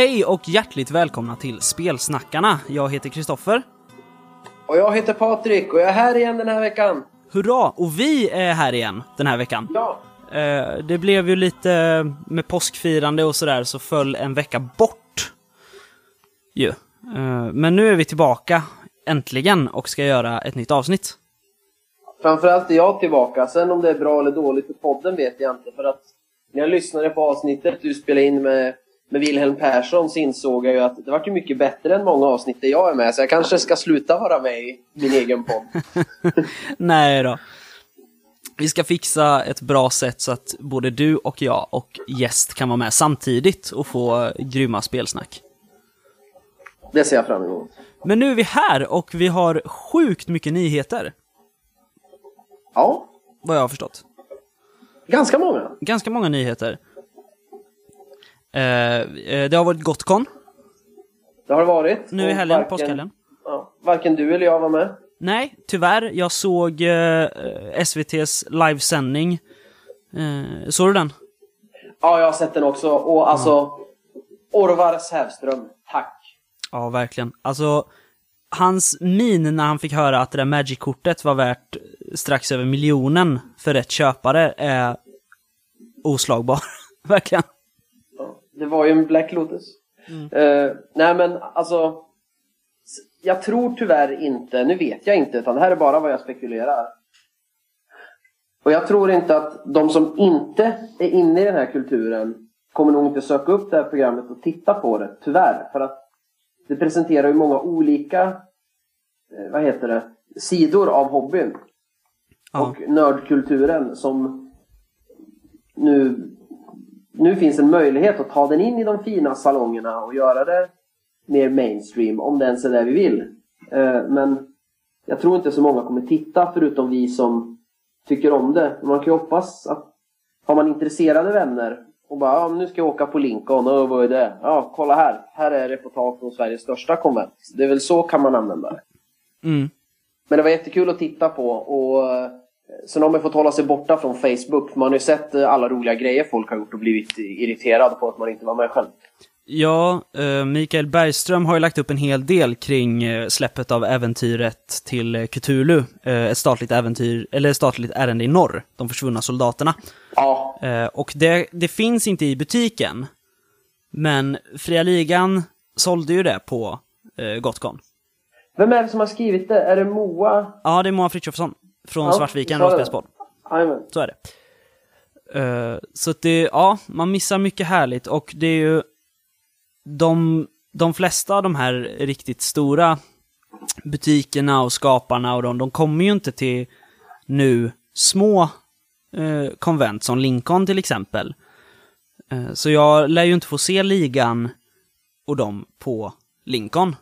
Hej och hjärtligt välkomna till Spelsnackarna. Jag heter Kristoffer. Och jag heter Patrik och jag är här igen den här veckan. Hurra! Och vi är här igen den här veckan. Ja. Eh, det blev ju lite med påskfirande och sådär så föll en vecka bort. Ju. Eh, men nu är vi tillbaka äntligen och ska göra ett nytt avsnitt. Framförallt är jag tillbaka. Sen om det är bra eller dåligt för podden vet jag inte. För att när jag lyssnade på avsnittet du spelade in med, med Wilhelm Persson så insåg jag ju att det var ju mycket bättre än många avsnitt där jag är med. Så jag kanske ska sluta vara med i min egen podd. Nej då. Vi ska fixa ett bra sätt så att både du och jag och gäst kan vara med samtidigt och få grymma spelsnack. Det ser jag fram emot. Men nu är vi här och vi har sjukt mycket nyheter, Ja, vad jag har förstått. ganska många. Ganska många nyheter. Eh, eh, det har varit Gotcon Det har det varit. nu i helgen, varken- påskhelgen. Ja, varken du eller jag var med. Nej, tyvärr. Jag såg eh, SVT's livesändning. Eh, såg du den? Ja, jag har sett den också. Och alltså, Orvar Sävström, tack. Ja, verkligen. Alltså, hans min när han fick höra att det där Magic-kortet var värt strax över miljonen för rätt köpare är oslagbar. verkligen. Det var ju en Black Lotus. Eh, nej men alltså. Jag tror tyvärr inte, nu vet jag inte, utan det här är bara vad jag spekulerar. Och jag tror inte att de som inte är inne i den här kulturen kommer nog inte söka upp det här programmet och titta på det, tyvärr. För att det presenterar ju många olika, eh, vad heter det, sidor av hobbyn Ja. och nördkulturen som nu, nu finns en möjlighet att ta den in i de fina salongerna och göra det mer mainstream, om det ens är det vi vill. Eh, Men jag tror inte så många kommer titta förutom vi som tycker om det. Man kan ju hoppas att har man intresserade vänner och bara ja, nu ska jag åka på Lincoln, och vad är det? Ja, kolla här. Här är reportage från Sveriges största konvent. Det är väl så kan man använda det. Mm. Men det var jättekul att titta på och eh, sen har man fått hålla sig borta från Facebook man har ju sett eh, alla roliga grejer folk har gjort och blivit irriterad på att man inte var med själv. Ja, eh, Mikael Bergström har ju lagt upp en hel del kring eh, släppet av äventyret till Cthulhu. Ett statligt äventyr, eller ett statligt ärende i norr, De försvunna soldaterna. Ja, och det, det finns inte i butiken. Men Fria Ligan sålde ju det på Gotcon. vem är det som har skrivit det? Är det Moa? Ja, det är Moa Frithiofsson från Ja, Svartviken rollspelspodd. Så är det. Eh, så att det, ja, man missar mycket härligt och det är ju de, de flesta av de här riktigt stora butikerna och skaparna och de, de kommer ju inte till nu små eh, konvent som Lincoln till exempel. Eh, så jag lär ju inte få se ligan och dem på Lincoln.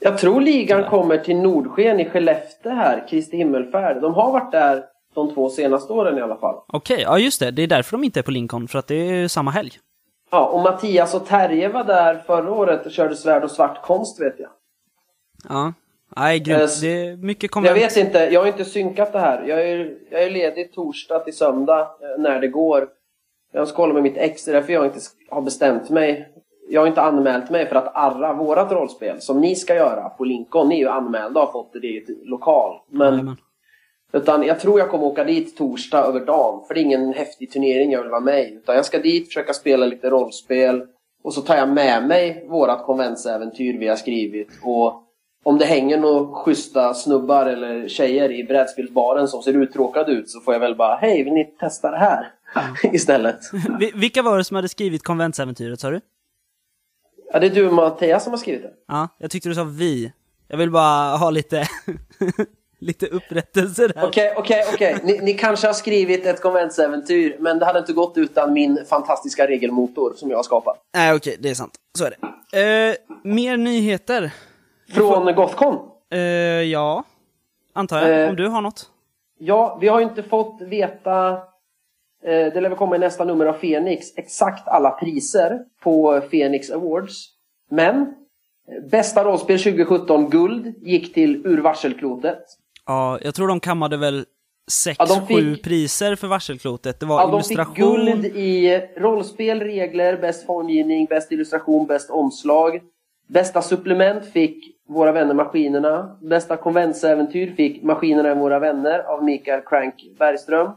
Jag tror ligan kommer till Nordsken i Skellefteå här, Kristi himmelfärd. De har varit där de två senaste åren i alla fall. Okej, ja just det. Det är därför de inte är på Lincoln, för att det är samma helg. Ja, och Mattias och Terje var där förra året och körde svärd och svart konst vet jag. Ja. Nej, grymt. Eh, Det är mycket Jag konvent. vet inte, jag har inte synkat det här. Jag är, jag är ledig torsdag till söndag eh, när det går. Jag ska kolla med mitt ex, det är därför jag inte har bestämt mig. Jag har inte anmält mig för att Arra, vårat rollspel, som ni ska göra på Lincoln, ni är ju anmälda och har fått det ett lokal. Men, utan jag tror jag kommer åka dit torsdag över dagen, för det är ingen häftig turnering jag vill vara med i. Utan jag ska dit, försöka spela lite rollspel, och så tar jag med mig vårat konventsäventyr vi har skrivit. Och om det hänger några schyssta snubbar eller tjejer i brädspelsbaren som ser uttråkade ut så får jag väl bara Hej, vill ni testa det här? Istället. Vi- Vilka var det som hade skrivit konventsäventyret, sa du? Ja, det är du och Mattias som har skrivit det. Ja, jag tyckte du sa vi. Jag vill bara ha lite, lite upprättelse där. Okej, okej, okej. Ni, ni kanske har skrivit ett konventsäventyr men det hade inte gått utan min fantastiska regelmotor som jag har skapat. Nej, okej, det är sant. Så är det. Eh, mer nyheter? Från Gothcon. Eh, ja, antar jag. Eh. Om du har något? Ja, vi har ju inte fått veta, det lär komma i nästa nummer av Fenix, exakt alla priser på Fenix Awards. Men eh, bästa rollspel 2017 guld gick till Ur varselklotet. Ja, jag tror de kammade väl sex, Ja, fick- sju priser för varselklotet. Det var Ja, de fick illustration. guld i rollspel, regler, bäst formgivning, bäst illustration, bäst omslag. Bästa supplement fick Våra vänner Maskinerna. Bästa konventsäventyr fick Maskinerna är våra vänner av Mikael Crank Bergström.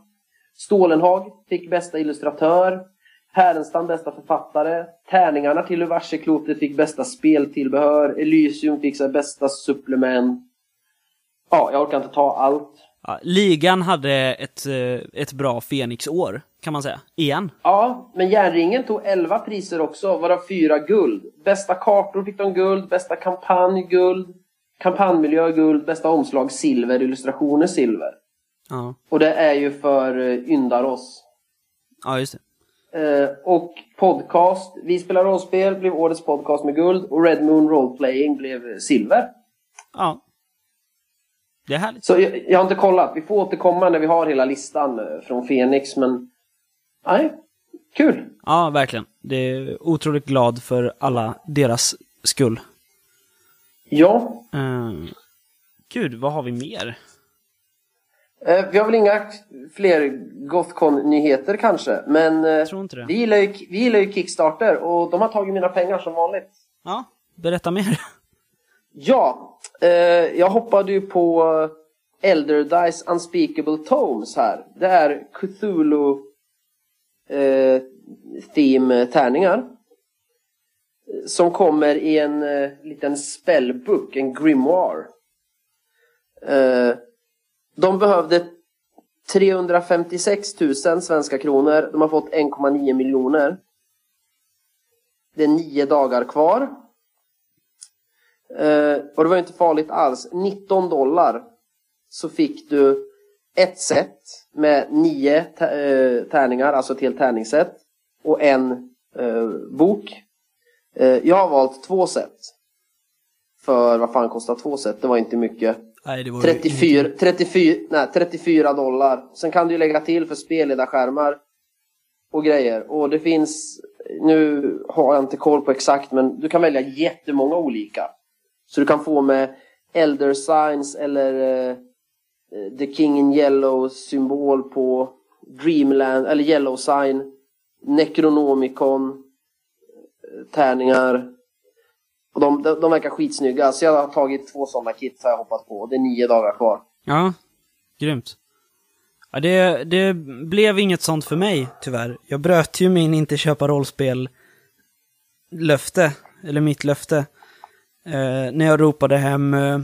Stålenhag fick bästa illustratör. Härenstam bästa författare. Tärningarna till Varseklotet fick bästa speltillbehör. Elysium fick här bästa supplement. Ja, jag orkar inte ta allt. Ja, ligan hade ett, eh, ett bra Fenix-år, kan man säga. Igen. Ja, men Järnringen tog 11 priser också, varav fyra guld. Bästa kartor fick de guld, bästa kampanj guld, kampanjmiljö guld, bästa omslag silver, illustrationer silver. Ja, Och det är ju för eh, Yndaros. ja just det. Eh, och podcast, Vi spelar rollspel blev årets podcast med guld och Red Moon Roleplaying blev silver. Ja. Det är härligt. Så jag, jag har inte kollat, vi får återkomma när vi har hela listan eh, från Fenix men... Nej, kul! Ja, verkligen. Det är otroligt glad för alla deras skull. Ja, Uh, gud, vad har vi mer? Eh, vi har väl inga fler Gothcon-nyheter kanske, men eh, vi, gillar ju, vi gillar ju Kickstarter och de har tagit mina pengar som vanligt. Ja, berätta mer. Ja, eh, jag hoppade ju på Elder Dice Unspeakable Tomes här. Det är Cthulhu eh, theme tärningar. Som kommer i en eh, liten spellbook, en grimoire. Eh, de behövde 356 000 svenska kronor. De har fått 1,9 miljoner. Det är nio dagar kvar. Eh, och det var ju inte farligt alls. 19 dollar så fick du ett set med nio eh, tärningar, alltså ett helt tärningsset. Och en eh, bok. Eh, jag har valt två set. För vad fan kostar två set? Det var inte mycket. Nej, det var ju 34, 34, nej, 34 dollar. Sen kan du ju lägga till för spelledarskärmar och grejer. Och det finns, nu har jag inte koll på exakt, men du kan välja jättemånga olika. Så du kan få med Elder Signs eller eh, The King in Yellow symbol på Dreamland, eller Yellow Sign, Necronomicon, eh, tärningar. Och de, de, de verkar skitsnygga, så jag har tagit två sådana kits har jag hoppat på. Det är nio dagar kvar. Ja, grymt. Ja, det, det blev inget sånt för mig, tyvärr. Jag bröt ju min inte köpa rollspel löfte, eller mitt löfte, eh, när jag ropade hem, eh,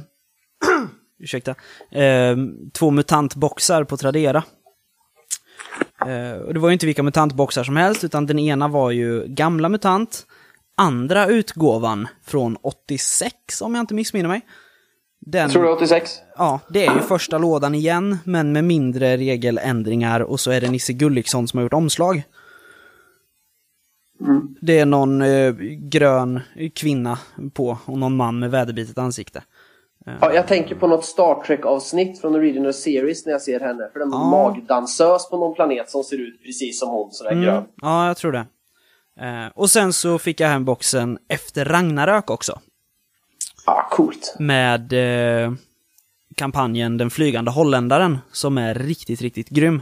ursäkta, eh, två mutantboxar på Tradera. Eh, och det var ju inte vilka mutantboxar som helst, utan den ena var ju gamla MUTANT, andra utgåvan från 86, om jag inte missminner mig. Den, Jag tror det är 86. Ja, det är ju första lådan igen, men med mindre regeländringar och så är det Nisse Gulliksson som har gjort omslag. Mm. Det är någon eh, grön kvinna på och någon man med väderbitet ansikte. Ja, jag tänker på något Star Trek-avsnitt från Original Series när jag ser henne. För den Ja. magdansös på någon planet som ser ut precis som hon, sådär grön. Ja, jag tror det. Eh, och sen så fick jag hem boxen efter Ragnarök också. Ah, coolt. Med eh, kampanjen Den flygande holländaren, som är riktigt, riktigt grym.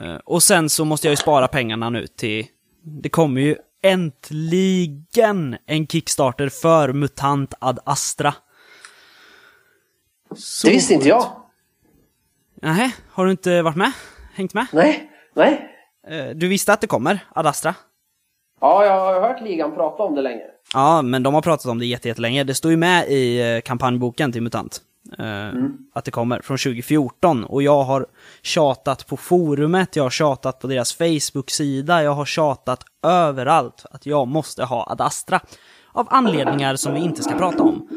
Eh, och sen så måste jag ju spara pengarna nu till... Det kommer ju äntligen en Kickstarter för MUTANT Ad Astra. Så Det visste inte jag. Nej, har du inte varit med? Hängt med? Nej, nej. Eh, du visste att det kommer, Ad Astra? Ja, jag har hört ligan prata om det länge. Ja, men de har pratat om det jätte- jättelänge. Det står ju med i eh, kampanjboken till MUTANT. eh, Att det kommer från 2014. Och jag har tjatat på forumet, jag har tjatat på deras Facebook-sida, jag har tjatat överallt att jag måste ha Ad Astra. Av anledningar som vi inte ska prata om.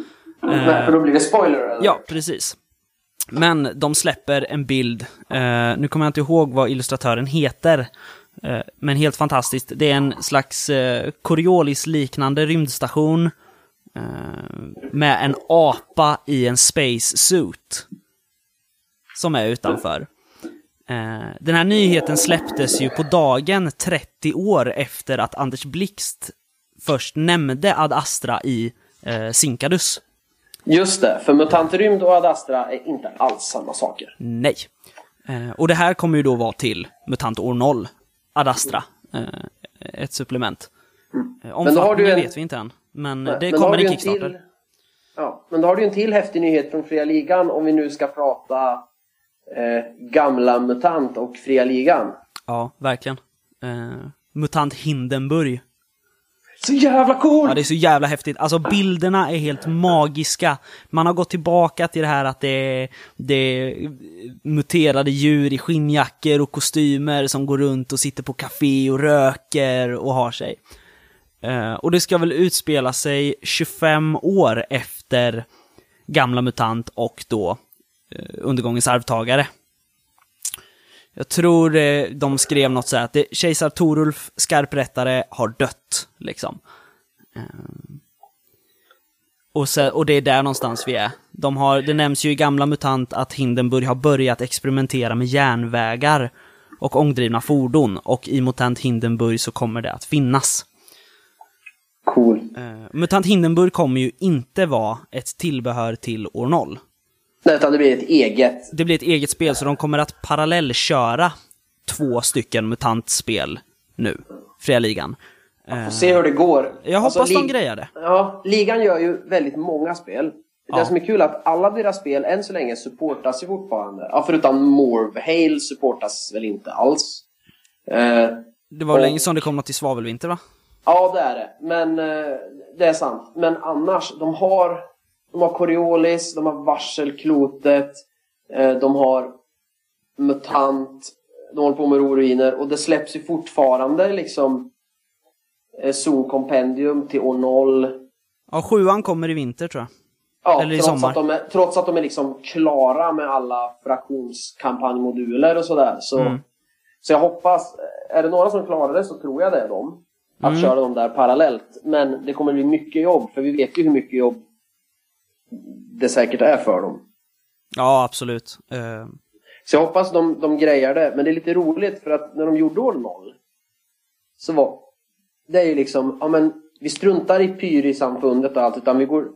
Nej, för då blir det spoiler eller? Ja, precis. Men de släpper en bild. Eh, nu kommer jag inte ihåg vad illustratören heter. Eh, men helt fantastiskt. Det är en slags eh, Coriolis-liknande rymdstation. Eh, med en apa i en space suit. Som är utanför. Eh, den här nyheten släpptes ju på dagen 30 år efter att Anders Blixt först nämnde Ad Astra i eh, Sinkadus. Just det, för MUTANT Rymd och Ad Astra är inte alls samma saker. Nej. Eh, och det här kommer ju då vara till MUTANT år 0, Adastra, eh, ett supplement. Eh, Omfattningen en... vet vi inte än, men Nej, det men kommer i Kickstarter. Till... Ja, men då har du en till häftig nyhet från Fria Ligan om vi nu ska prata eh, gamla MUTANT och Fria Ligan. Ja, verkligen. Eh, MUTANT Hindenburg så jävla coolt! Ja, det är så jävla häftigt. Alltså bilderna är helt magiska. Man har gått tillbaka till det här att det är, det är muterade djur i skinnjackor och kostymer som går runt och sitter på café och röker och har sig. Eh, och det ska väl utspela sig 25 år efter Gamla MUTANT och då eh, Undergångens arvtagare. Jag tror eh, de skrev något så här att kejsar Torulf, skarprättare, har dött, liksom. Ehm. Och, så, och det är där någonstans vi är. De har, det nämns ju i gamla MUTANT att Hindenburg har börjat experimentera med järnvägar och ångdrivna fordon, och i MUTANT Hindenburg så kommer det att finnas. Cool. Uh, MUTANT Hindenburg kommer ju inte vara ett tillbehör till år 0. Nej, utan det blir ett eget. Det blir ett eget spel, så de kommer att parallellköra två stycken MUTANT-spel nu, Fria Ligan. Får se hur det går. Jag hoppas alltså, de grejar det. Ja, ligan gör ju väldigt många spel. Ja. Det som är kul är att alla deras spel än så länge supportas ju fortfarande. Ja, förutom Morvhale supportas väl inte alls. Eh, det var och... länge sedan det kom något till Svavelvinter va? Ja, det är det. Men eh, det är sant. Men annars, de har de har Coriolis, de har Varselklotet, eh, de har MUTANT, de håller på med ruiner och det släpps ju fortfarande liksom eh, Zon till år 0. Ja, sjuan kommer i vinter tror jag. Ja, Eller i trots sommar. Att de är, trots att de är liksom klara med alla fraktionskampanjmoduler och sådär. Så, mm. så jag hoppas, är det några som klarar det så tror jag det är de. Att mm. köra dem där parallellt. Men det kommer bli mycket jobb, för vi vet ju hur mycket jobb det säkert är för dem. Ja, absolut. Uh... Så jag hoppas de, de grejar det. Men det är lite roligt för att när de gjorde år 0 så var det är ju liksom, ja men vi struntar i Pyri-samfundet och allt utan vi går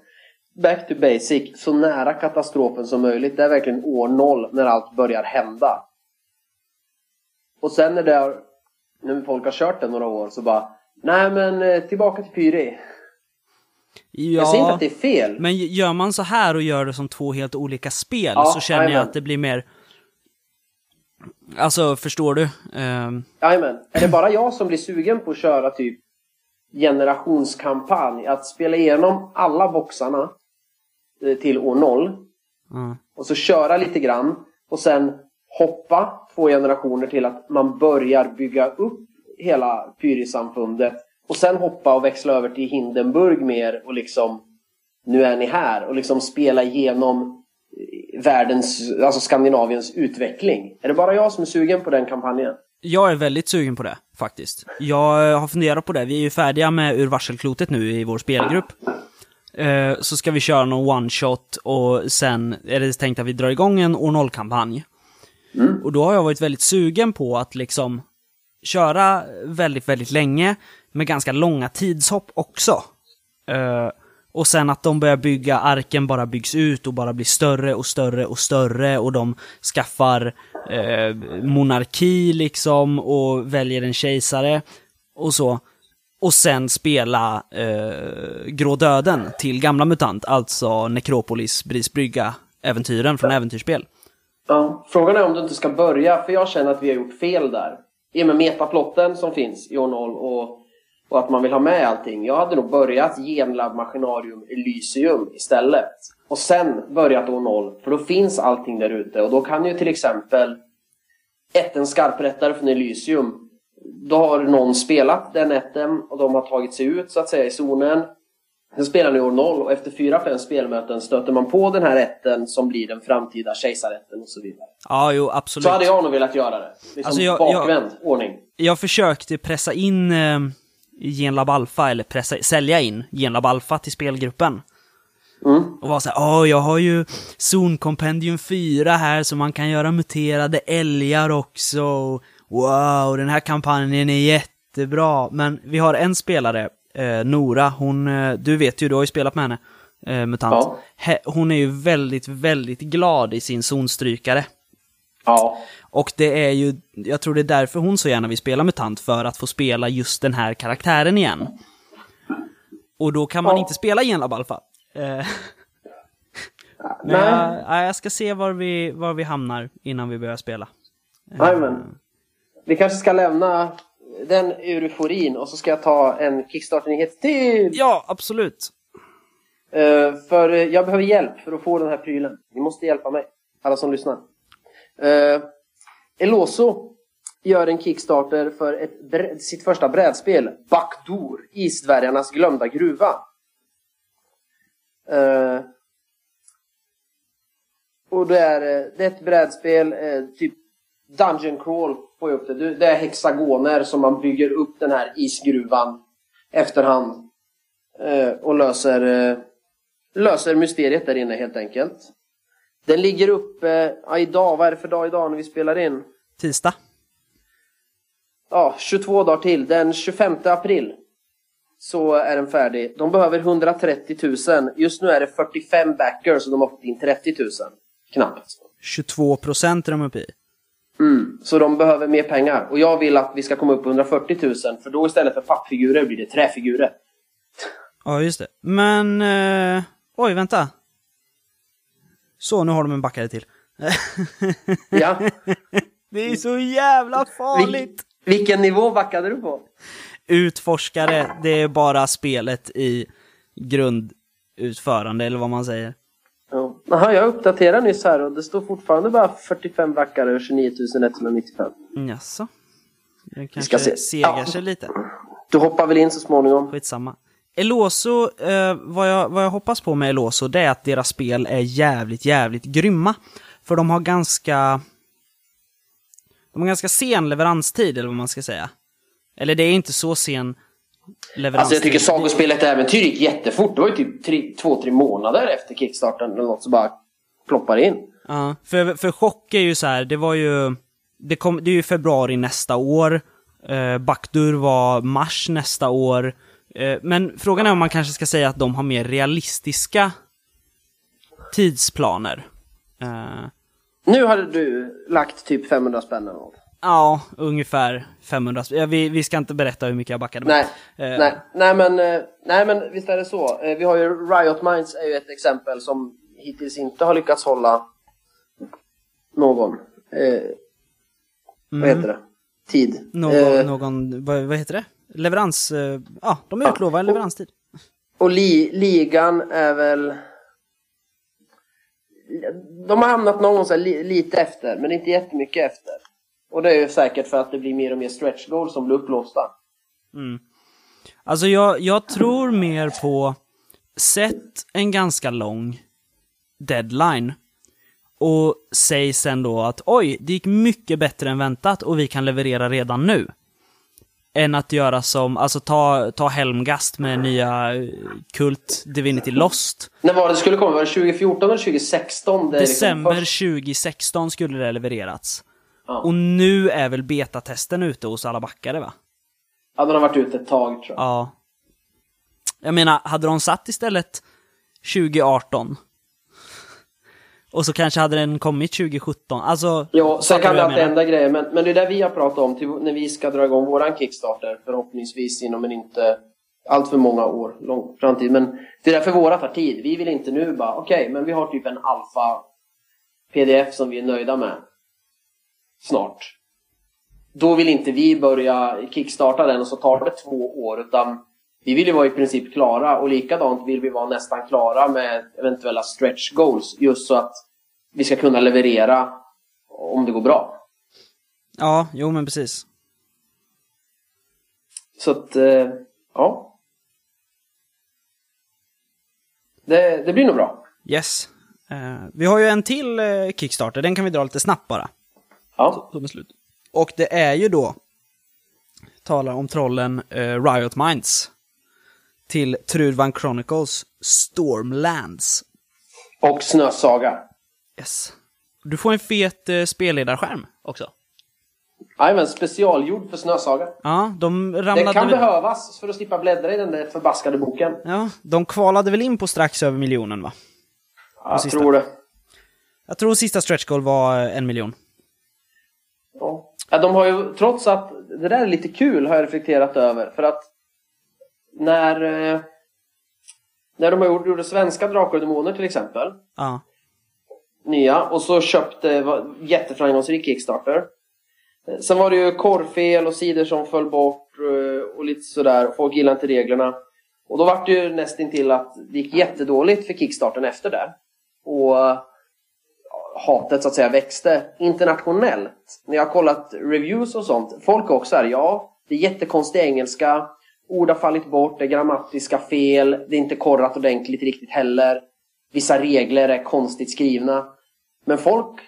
back to basic, så nära katastrofen som möjligt. Det är verkligen år 0 när allt börjar hända. Och sen när det är, när folk har kört det några år så bara, nej men eh, tillbaka till Pyri. Ja, jag säger inte att det är fel. Men gör man så här och gör det som två helt olika spel ja, så känner jag att det blir mer... Alltså, förstår du? Um... Jajamän. Är det bara jag som blir sugen på att köra typ generationskampanj? Att spela igenom alla boxarna eh, till år 0 mm. och så köra lite grann och sen hoppa två generationer till att man börjar bygga upp hela Pyrisamfundet och sen hoppa och växla över till Hindenburg mer och liksom nu är ni här och liksom spela igenom världens, alltså Skandinaviens utveckling. Är det bara jag som är sugen på den kampanjen? Jag är väldigt sugen på det, faktiskt. Jag har funderat på det. Vi är ju färdiga med Ur varselklotet nu i vår spelgrupp. Eh, så ska vi köra någon one-shot och sen är det tänkt att vi drar igång en år 0-kampanj. Mm. Och då har jag varit väldigt sugen på att liksom köra väldigt, väldigt länge med ganska långa tidshopp också. Uh, och sen att de börjar bygga, arken bara byggs ut och bara blir större och större och större och de skaffar eh, monarki liksom och väljer en kejsare och så. Och sen spela eh, Grå Döden till Gamla MUTANT, alltså Necropolis, Bris äventyren från äventyrsspel. Ja, frågan är om du inte ska börja, för jag känner att vi har gjort fel där. I och med metaplotten som finns i år 0 och och att man vill ha med allting. Jag hade nog börjat Genlab Maskinarium Elysium istället. Och sen börjat år 0, för då finns allting där ute. Och då kan ju till exempel ätten skarprättare från Elysium. Då har någon spelat den ätten och de har tagit sig ut så att säga i zonen. Sen spelar ni år 0 och efter 4-5 spelmöten stöter man på den här ätten som blir den framtida kejsarätten och så vidare. Ja, jo, absolut. Så hade jag nog velat göra det. Liksom alltså jag, bakvänd jag, ordning. Jag försökte pressa in eh Genlab Alpha, eller pressa, sälja in Genlab Alpha till spelgruppen. Mm. Och var såhär, åh, jag har ju Zon Compendium 4 här så man kan göra muterade älgar också. Wow, den här kampanjen är jättebra. Men vi har en spelare, eh, Nora, hon, eh, du vet ju, du har ju spelat med henne, eh, MUTANT. Ja. Hon är ju väldigt, väldigt glad i sin zonstrykare. Ja. Och det är ju, jag tror det är därför hon så gärna vill spela MUTANT, för att få spela just den här karaktären igen. Och då kan man Ja. inte spela Genlab Alpha. Eh, Men Nej. jag, ja, jag ska se var vi, var vi hamnar innan vi börjar spela. Jajamän. Vi kanske ska lämna den euforin och så ska jag ta en Kickstarter-nyhet till. Ja, absolut. Eh, för eh, jag behöver hjälp för att få den här prylen. Ni måste hjälpa mig, alla som lyssnar. Uh, Eloso gör en Kickstarter för ett, sitt första brädspel, Bakdur, Isdvärgarnas glömda gruva. Eh, och det är, eh, det är ett brädspel, eh, typ Dungeon Crawl får jag upp det. Det är hexagoner som man bygger upp den här isgruvan efterhand. Eh, och löser, eh, löser mysteriet där inne helt enkelt. Den ligger uppe, ja, idag, vad är det för dag idag när vi spelar in? Tisdag. Ja, 22 dagar till. Den 25 april så är den färdig. De behöver 130 000. Just nu är det 45 backers och de har fått in 30 000. Knappt. 22 procent är de uppe i. Mm. Så de behöver mer pengar. Och jag vill att vi ska komma upp på 140 000 för då istället för pappfigurer blir det träfigurer. Ja, just det. Men... Eh, oj, vänta. Så, nu har de en backare till. Ja. det är så jävla farligt! Vil- vilken nivå backade du på? Utforskare, det är bara spelet i grundutförande, eller vad man säger. Ja. Aha, jag uppdaterar nyss här och det står fortfarande bara 45 backare och 29 195. Jaså? Det ska kanske se. segar Ja. sig lite. Du hoppar väl in så småningom? Skitsamma. Eloso, eh, vad, jag, vad jag hoppas på med Eloso, det är att deras spel är jävligt, jävligt grymma. För de har ganska... De har ganska sen leveranstid, eller vad man ska säga. Eller det är inte så sen leveranstid. Alltså jag tycker sagospelet Äventyr gick jättefort. Det var ju typ tre, två, tre månader efter kickstarten eller något så bara ploppar in. Ja, för, för chock är ju så här, det var ju... Det, kom, det är ju februari nästa år. Eh, Bakdur var mars nästa år. Eh, men frågan är om man kanske ska säga att de har mer realistiska tidsplaner. Eh, Nu hade du lagt typ 500 spänn eller något. ja, ungefär 500. Ja, vi, vi ska inte berätta hur mycket jag backade med. Nej, Eh, nej, nej, men, nej men visst är det så. Vi har ju Riot Minds är ju ett exempel som hittills inte har lyckats hålla någon, eh, vad mm, heter det, tid. Någon, Eh, någon vad, vad heter det? Leverans... Eh, ja, de utlovar en leveranstid. Och li, ligan är väl... De har hamnat någonstans li, lite efter, men inte jättemycket efter. Och det är ju säkert för att det blir mer och mer stretch goals som blir upplåsta. Mm. Alltså jag, jag tror mer på, sätt en ganska lång deadline och säg sen då att oj, det gick mycket bättre än väntat och vi kan leverera redan nu. Än att göra som, alltså ta, ta Helmgast med nya eh, Kult Divinity Lost. När var det skulle komma? Var det 2014 eller 2016? Det är liksom December först- 2016 skulle det levererats. Ja. Och nu är väl betatesten ute hos alla backare va? ja, den har varit ute ett tag tror jag. Ja. Jag menar, hade de satt istället 2018 och så kanske hade den kommit 2017. Alltså, Jo, sen kan det menar? hända grejer, men, men det är det vi har pratat om till, när vi ska dra igång våran Kickstarter, förhoppningsvis inom en inte allt för många år lång framtid. Men det är därför våra tar tid. Vi vill inte nu bara, okej, men vi har typ en alfa pdf som vi är nöjda med snart. Då vill inte vi börja kickstarta den och så tar det två år, utan vi vill ju vara i princip klara och likadant vill vi vara nästan klara med eventuella stretch goals just så att vi ska kunna leverera om det går bra. Ja, jo men precis. Så att, eh, ja. Det, det blir nog bra. Yes. Eh, vi har ju en till eh, Kickstarter, den kan vi dra lite snabbt bara. Ja. Som är slut. Och det är ju då, talar om trollen Riot Minds. Till Trudvan Chronicles Stormlands. Och Snösaga. Yes. Du får en fet eh, spelledarskärm också. Jajamän, specialgjord för Snösaga. Ja, de Det ramlade kan väl... behövas för att slippa bläddra i den där förbaskade boken. Ja, de kvalade väl in på strax över miljonen va? Jag sista. tror det. Jag tror sista stretch goal var eh, en miljon. Ja. ja, de har ju, trots att det där är lite kul har jag reflekterat över. För att när, eh, när de gjorde, svenska Drakar och Demoner till exempel. Ja. Nya. Och så köpte, var jätteframgångsrik Kickstarter. Eh, Sen var det ju korvfel och sidor som föll bort eh, och lite sådär. Folk gillade inte reglerna. Och då var det ju nästintill att det gick jättedåligt för Kickstarten efter det. Och hatet så att säga växte internationellt. När jag har kollat reviews och sånt. Folk också är ja, det är jättekonstig engelska. Ord har fallit bort, det är grammatiska fel. Det är inte korrat ordentligt riktigt heller. Vissa regler är konstigt skrivna. Men folk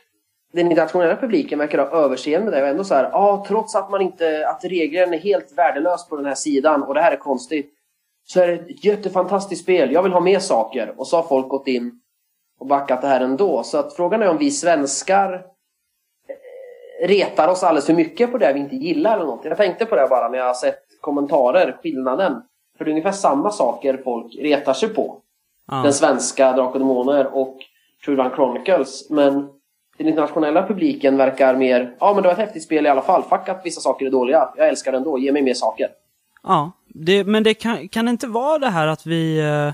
den internationella publiken verkar ha överseende med det och ändå så här, ja ah, trots att man inte, att regeln är helt värdelös på den här sidan och det här är konstigt så är det ett jättefantastiskt spel, jag vill ha mer saker och så har folk gått in och backat det här ändå. Så att frågan är om vi svenskar eh, retar oss alldeles för mycket på det vi inte gillar eller något. Jag tänkte på det bara när jag har sett kommentarer, skillnaden. För det är ungefär samma saker folk retar sig på. Ja. Den svenska Drakar och Demoner och True Run Chronicles. Men den internationella publiken verkar mer, ja men det var ett häftigt spel i alla fall. Fuck att vissa saker är dåliga. Jag älskar det ändå, ge mig mer saker. Ja, det, men det kan, kan det inte vara det här att vi... eh,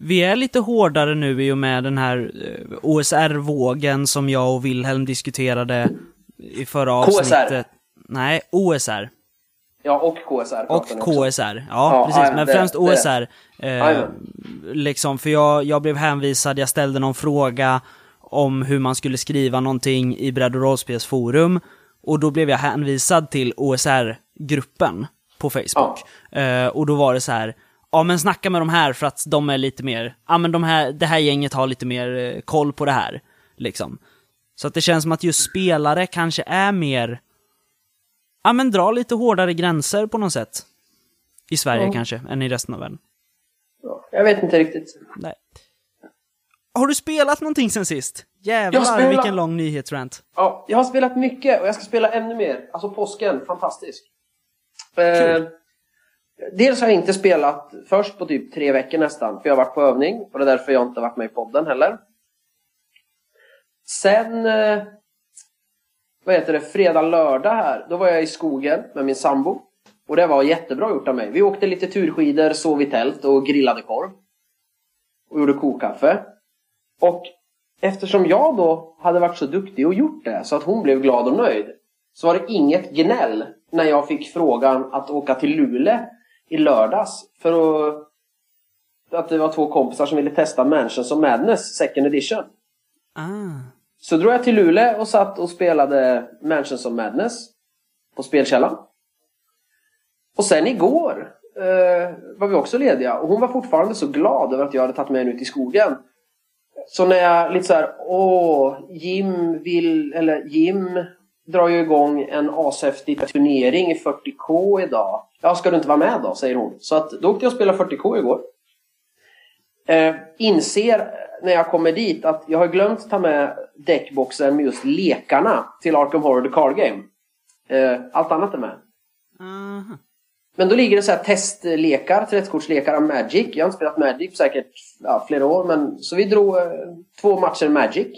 vi är lite hårdare nu i och med den här eh, OSR-vågen som jag och Wilhelm diskuterade i förra KSR. avsnittet. Nej, OSR. Ja, och KSR Och. KSR. Ja, Ja, precis. ja, Men det- främst OSR. Eh, liksom, för jag, jag blev hänvisad, jag ställde någon fråga om hur man skulle skriva någonting i bredd och rollspelsforum. Och då blev jag hänvisad till OSR-gruppen på Facebook. Eh, och då var det så här, ja men snacka med de här för att de är lite mer, ja men de här, det här gänget har lite mer eh, koll på det här. Liksom. Så att det känns som att just spelare kanske är mer, ja men dra lite hårdare gränser på något sätt. I Sverige Ja. kanske, än i resten av världen. Ja, jag vet inte riktigt. Nej. Har du spelat någonting sen sist? Jävlar Jag spelar- vilken lång nyhetsrant. Ja, jag har spelat mycket och jag ska spela ännu mer. Alltså påsken, fantastisk. Eh, dels har jag inte spelat först på typ tre veckor nästan, för jag har varit på övning och det är därför jag inte varit med i podden heller. Sen, eh, vad heter det, fredag, lördag här, då var jag i skogen med min sambo. Och det var jättebra gjort av mig. Vi åkte lite turskidor, sov i tält och grillade korv. Och gjorde kokkaffe. Och eftersom jag då hade varit så duktig och gjort det så att hon blev glad och nöjd så var det inget gnäll när jag fick frågan att åka till Luleå i lördags för att, att det var två kompisar som ville testa Mansions of Madness second edition. Ah. Så drog jag till Luleå och satt och spelade Mansions of Madness på spelkällan. Och sen igår eh, var vi också lediga och hon var fortfarande så glad över att jag hade tagit med henne ut i skogen. Så när jag lite så här, åh, Jim vill, eller Jim drar ju igång en ashäftig turnering i 40K idag. Ja, ska du inte vara med då? säger hon. Så att då åkte jag och spelade 40K igår. Eh, inser när jag kommer dit att jag har glömt ta med deckboxen med just lekarna till Arkham Horror The Card Game. Eh, allt annat är med. Aha. Men då ligger det så här testlekar, 30-kortslekar av Magic. Jag har inte spelat Magic på säkert ja, flera år. Men, så vi drog eh, två matcher Magic.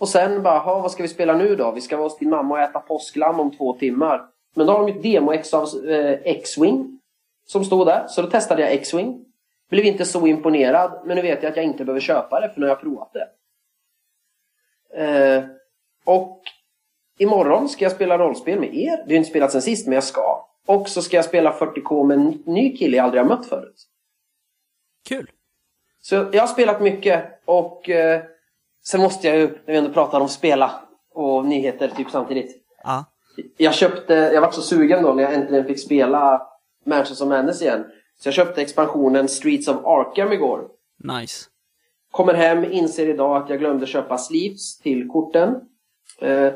Och sen bara, "Ha, vad ska vi spela nu då? Vi ska vara hos din mamma och äta påsklam om två timmar. Men då har de ett demo-ex av eh, X-Wing. Som stod där. Så då testade jag X-Wing. Blev inte så imponerad. Men nu vet jag att jag inte behöver köpa det för nu har jag provat det. Eh, och imorgon ska jag spela rollspel med er. Det har inte spelat sen sist, men jag ska. Och så ska jag spela 40K med en ny kille jag aldrig har mött förut. Kul. Så jag har spelat mycket och eh, sen måste jag ju, när vi ändå pratar om spela och nyheter typ samtidigt. Ja. Jag köpte, jag var så sugen då när jag äntligen fick spela Mansions of Madness igen. Så jag köpte expansionen Streets of Arkham igår. Nice. Kommer hem, inser idag att jag glömde köpa sleeves till korten. Eh,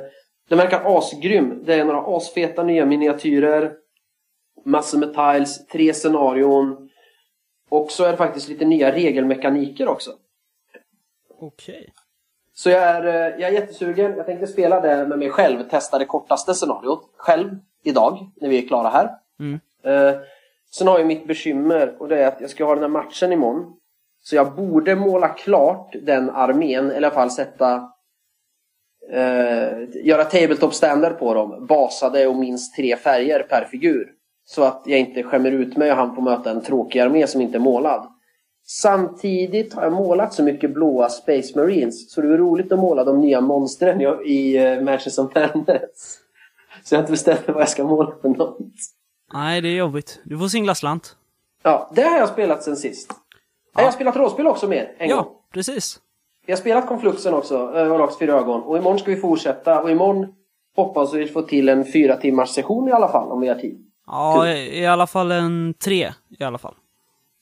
den verkar asgrym. Det är några asfeta nya miniatyrer. Massor med tiles, tre scenarion. Och så är det faktiskt lite nya regelmekaniker också. Okej. Så jag är, eh, jag är jättesugen. Jag tänkte spela det med mig själv. Testa det kortaste scenariot själv idag när vi är klara här. Mm. Eh, sen har jag mitt bekymmer och det är att jag ska ha den här matchen imorgon. Så jag borde måla klart den armén, eller i alla fall sätta eh, göra tabletop standard på dem. Basade och minst tre färger per figur. Så att jag inte skämmer ut mig och han får möta en tråkig armé som inte är målad. Samtidigt har jag målat så mycket blåa Space Marines så det är roligt att måla de nya monstren i, eh, Matches of Madness. Så jag har inte bestämt vad jag ska måla för något. Nej, det är jobbigt. Du får singla slant. Ja, det har jag spelat sen sist. Ja. Jag har spelat rollspel också med en ja, gång. precis. Vi har spelat Konfluxen också, Överlags fyra ögon. Och imorgon ska vi fortsätta. Och imorgon hoppas vi få till en fyra timmars session i alla fall, om vi har tid. Ja, i, i alla fall en tre i alla fall.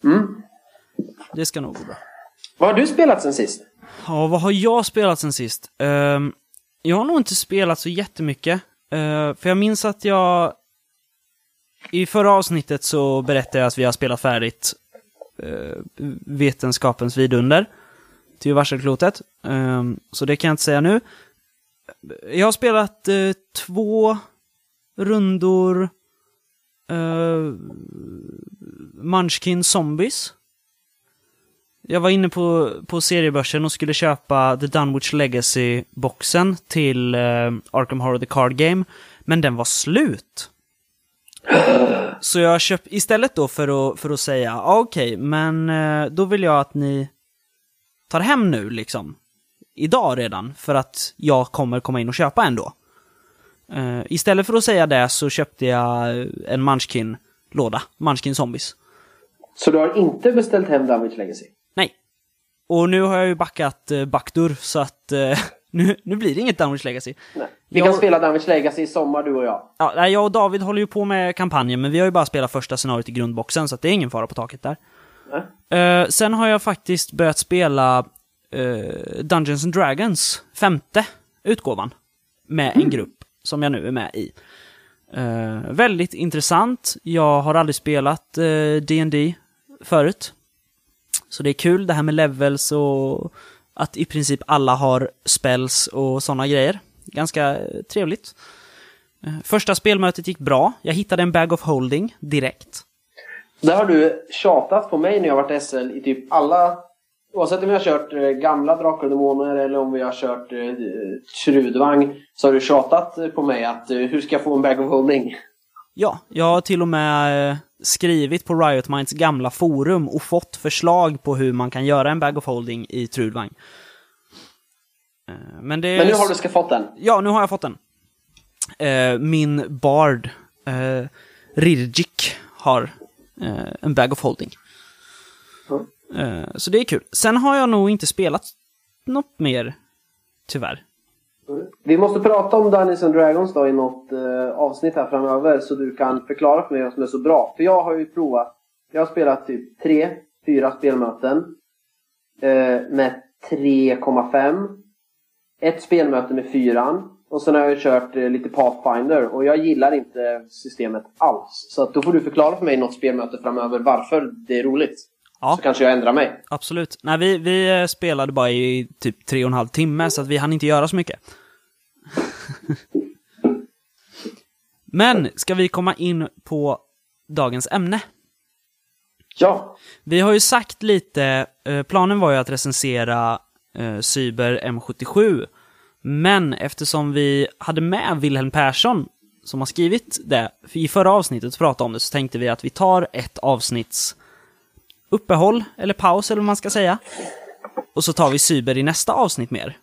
Mm. Det ska nog gå bra. Vad har du spelat sen sist? Ja, vad har jag spelat sen sist? Ehm, jag har nog inte spelat så jättemycket. Uh, för jag minns att jag... I förra avsnittet så berättade jag att vi har spelat färdigt eh, Vetenskapens vidunder till varselklotet. Eh, så det kan jag inte säga nu. Jag har spelat eh, två rundor eh, Munchkin Zombies. Jag var inne på, på seriebörsen och skulle köpa The Dunwich Legacy-boxen till uh, Arkham Horror The Card Game, men den var slut. Så jag köpte, istället då för att, för att säga, okej, okay, men uh, då vill jag att ni tar hem nu liksom. Idag redan, för att jag kommer komma in och köpa en då. Uh, istället för att säga det så köpte jag en Munchkin-låda, Munchkin Zombies. Så du har inte beställt hem Dunwich Legacy? Nej. Och nu har jag ju backat uh, Backdur, så att uh, nu, nu blir det inget Dunwich Legacy. Nej. Vi jag... kan spela Dunwich Legacy i sommar, du och jag. Ja, jag och David håller ju på med kampanjen, men vi har ju bara spelat första scenariot i grundboxen, så det är ingen fara på taket där. Uh, sen har jag faktiskt börjat spela uh, Dungeons and Dragons, femte utgåvan, med mm. en grupp som jag nu är med i. Uh, väldigt intressant. Jag har aldrig spelat D&D förut. Så det är kul det här med levels och att i princip alla har spells och sådana grejer. Ganska eh, trevligt. Eh, första spelmötet gick bra. Jag hittade en bag of holding direkt. Där har du tjatat på mig när jag varit SL i typ alla... Oavsett om vi har kört eh, gamla Drakar och Demoner eller om vi har kört eh, Trudvang så har du tjatat på mig att hur ska jag få en bag of holding? Ja, jag har till och med skrivit på Riot Minds gamla forum och fått förslag på hur man kan göra en bag of holding i Trudvang. Men, det... Men nu har du ska fått den? Ja, nu har jag fått den. Min Bard, Rirgik, har eh, en bag of holding. Mm. Eh, så det är kul. Sen har jag nog inte spelat något mer, tyvärr. Vi måste prata om Dungeons and Dragons då i något eh, avsnitt här framöver så du kan förklara för mig vad som är så bra. För jag har ju provat. Jag har spelat typ tre, fyra spelmöten. Eh, med 3,5. Ett spelmöte med fyran. Och sen har jag kört eh, lite Pathfinder och jag gillar inte systemet alls. Så att då får du förklara för mig något spelmöte framöver varför det är roligt. Ja. Så kanske jag ändrar mig. Absolut. Nej, vi, vi eh, spelade bara i typ tre och en halv timme så att vi hann inte göra så mycket. Men, ska vi komma in på dagens ämne? Ja. Vi har ju sagt lite, eh, planen var ju att recensera eh, Cyber M77 men eftersom vi hade med Wilhelm Persson, som har skrivit det, i förra avsnittet pratade om det, så tänkte vi att vi tar ett avsnitts uppehåll, eller paus eller vad man ska säga. Och så tar vi cyber i nästa avsnitt mer.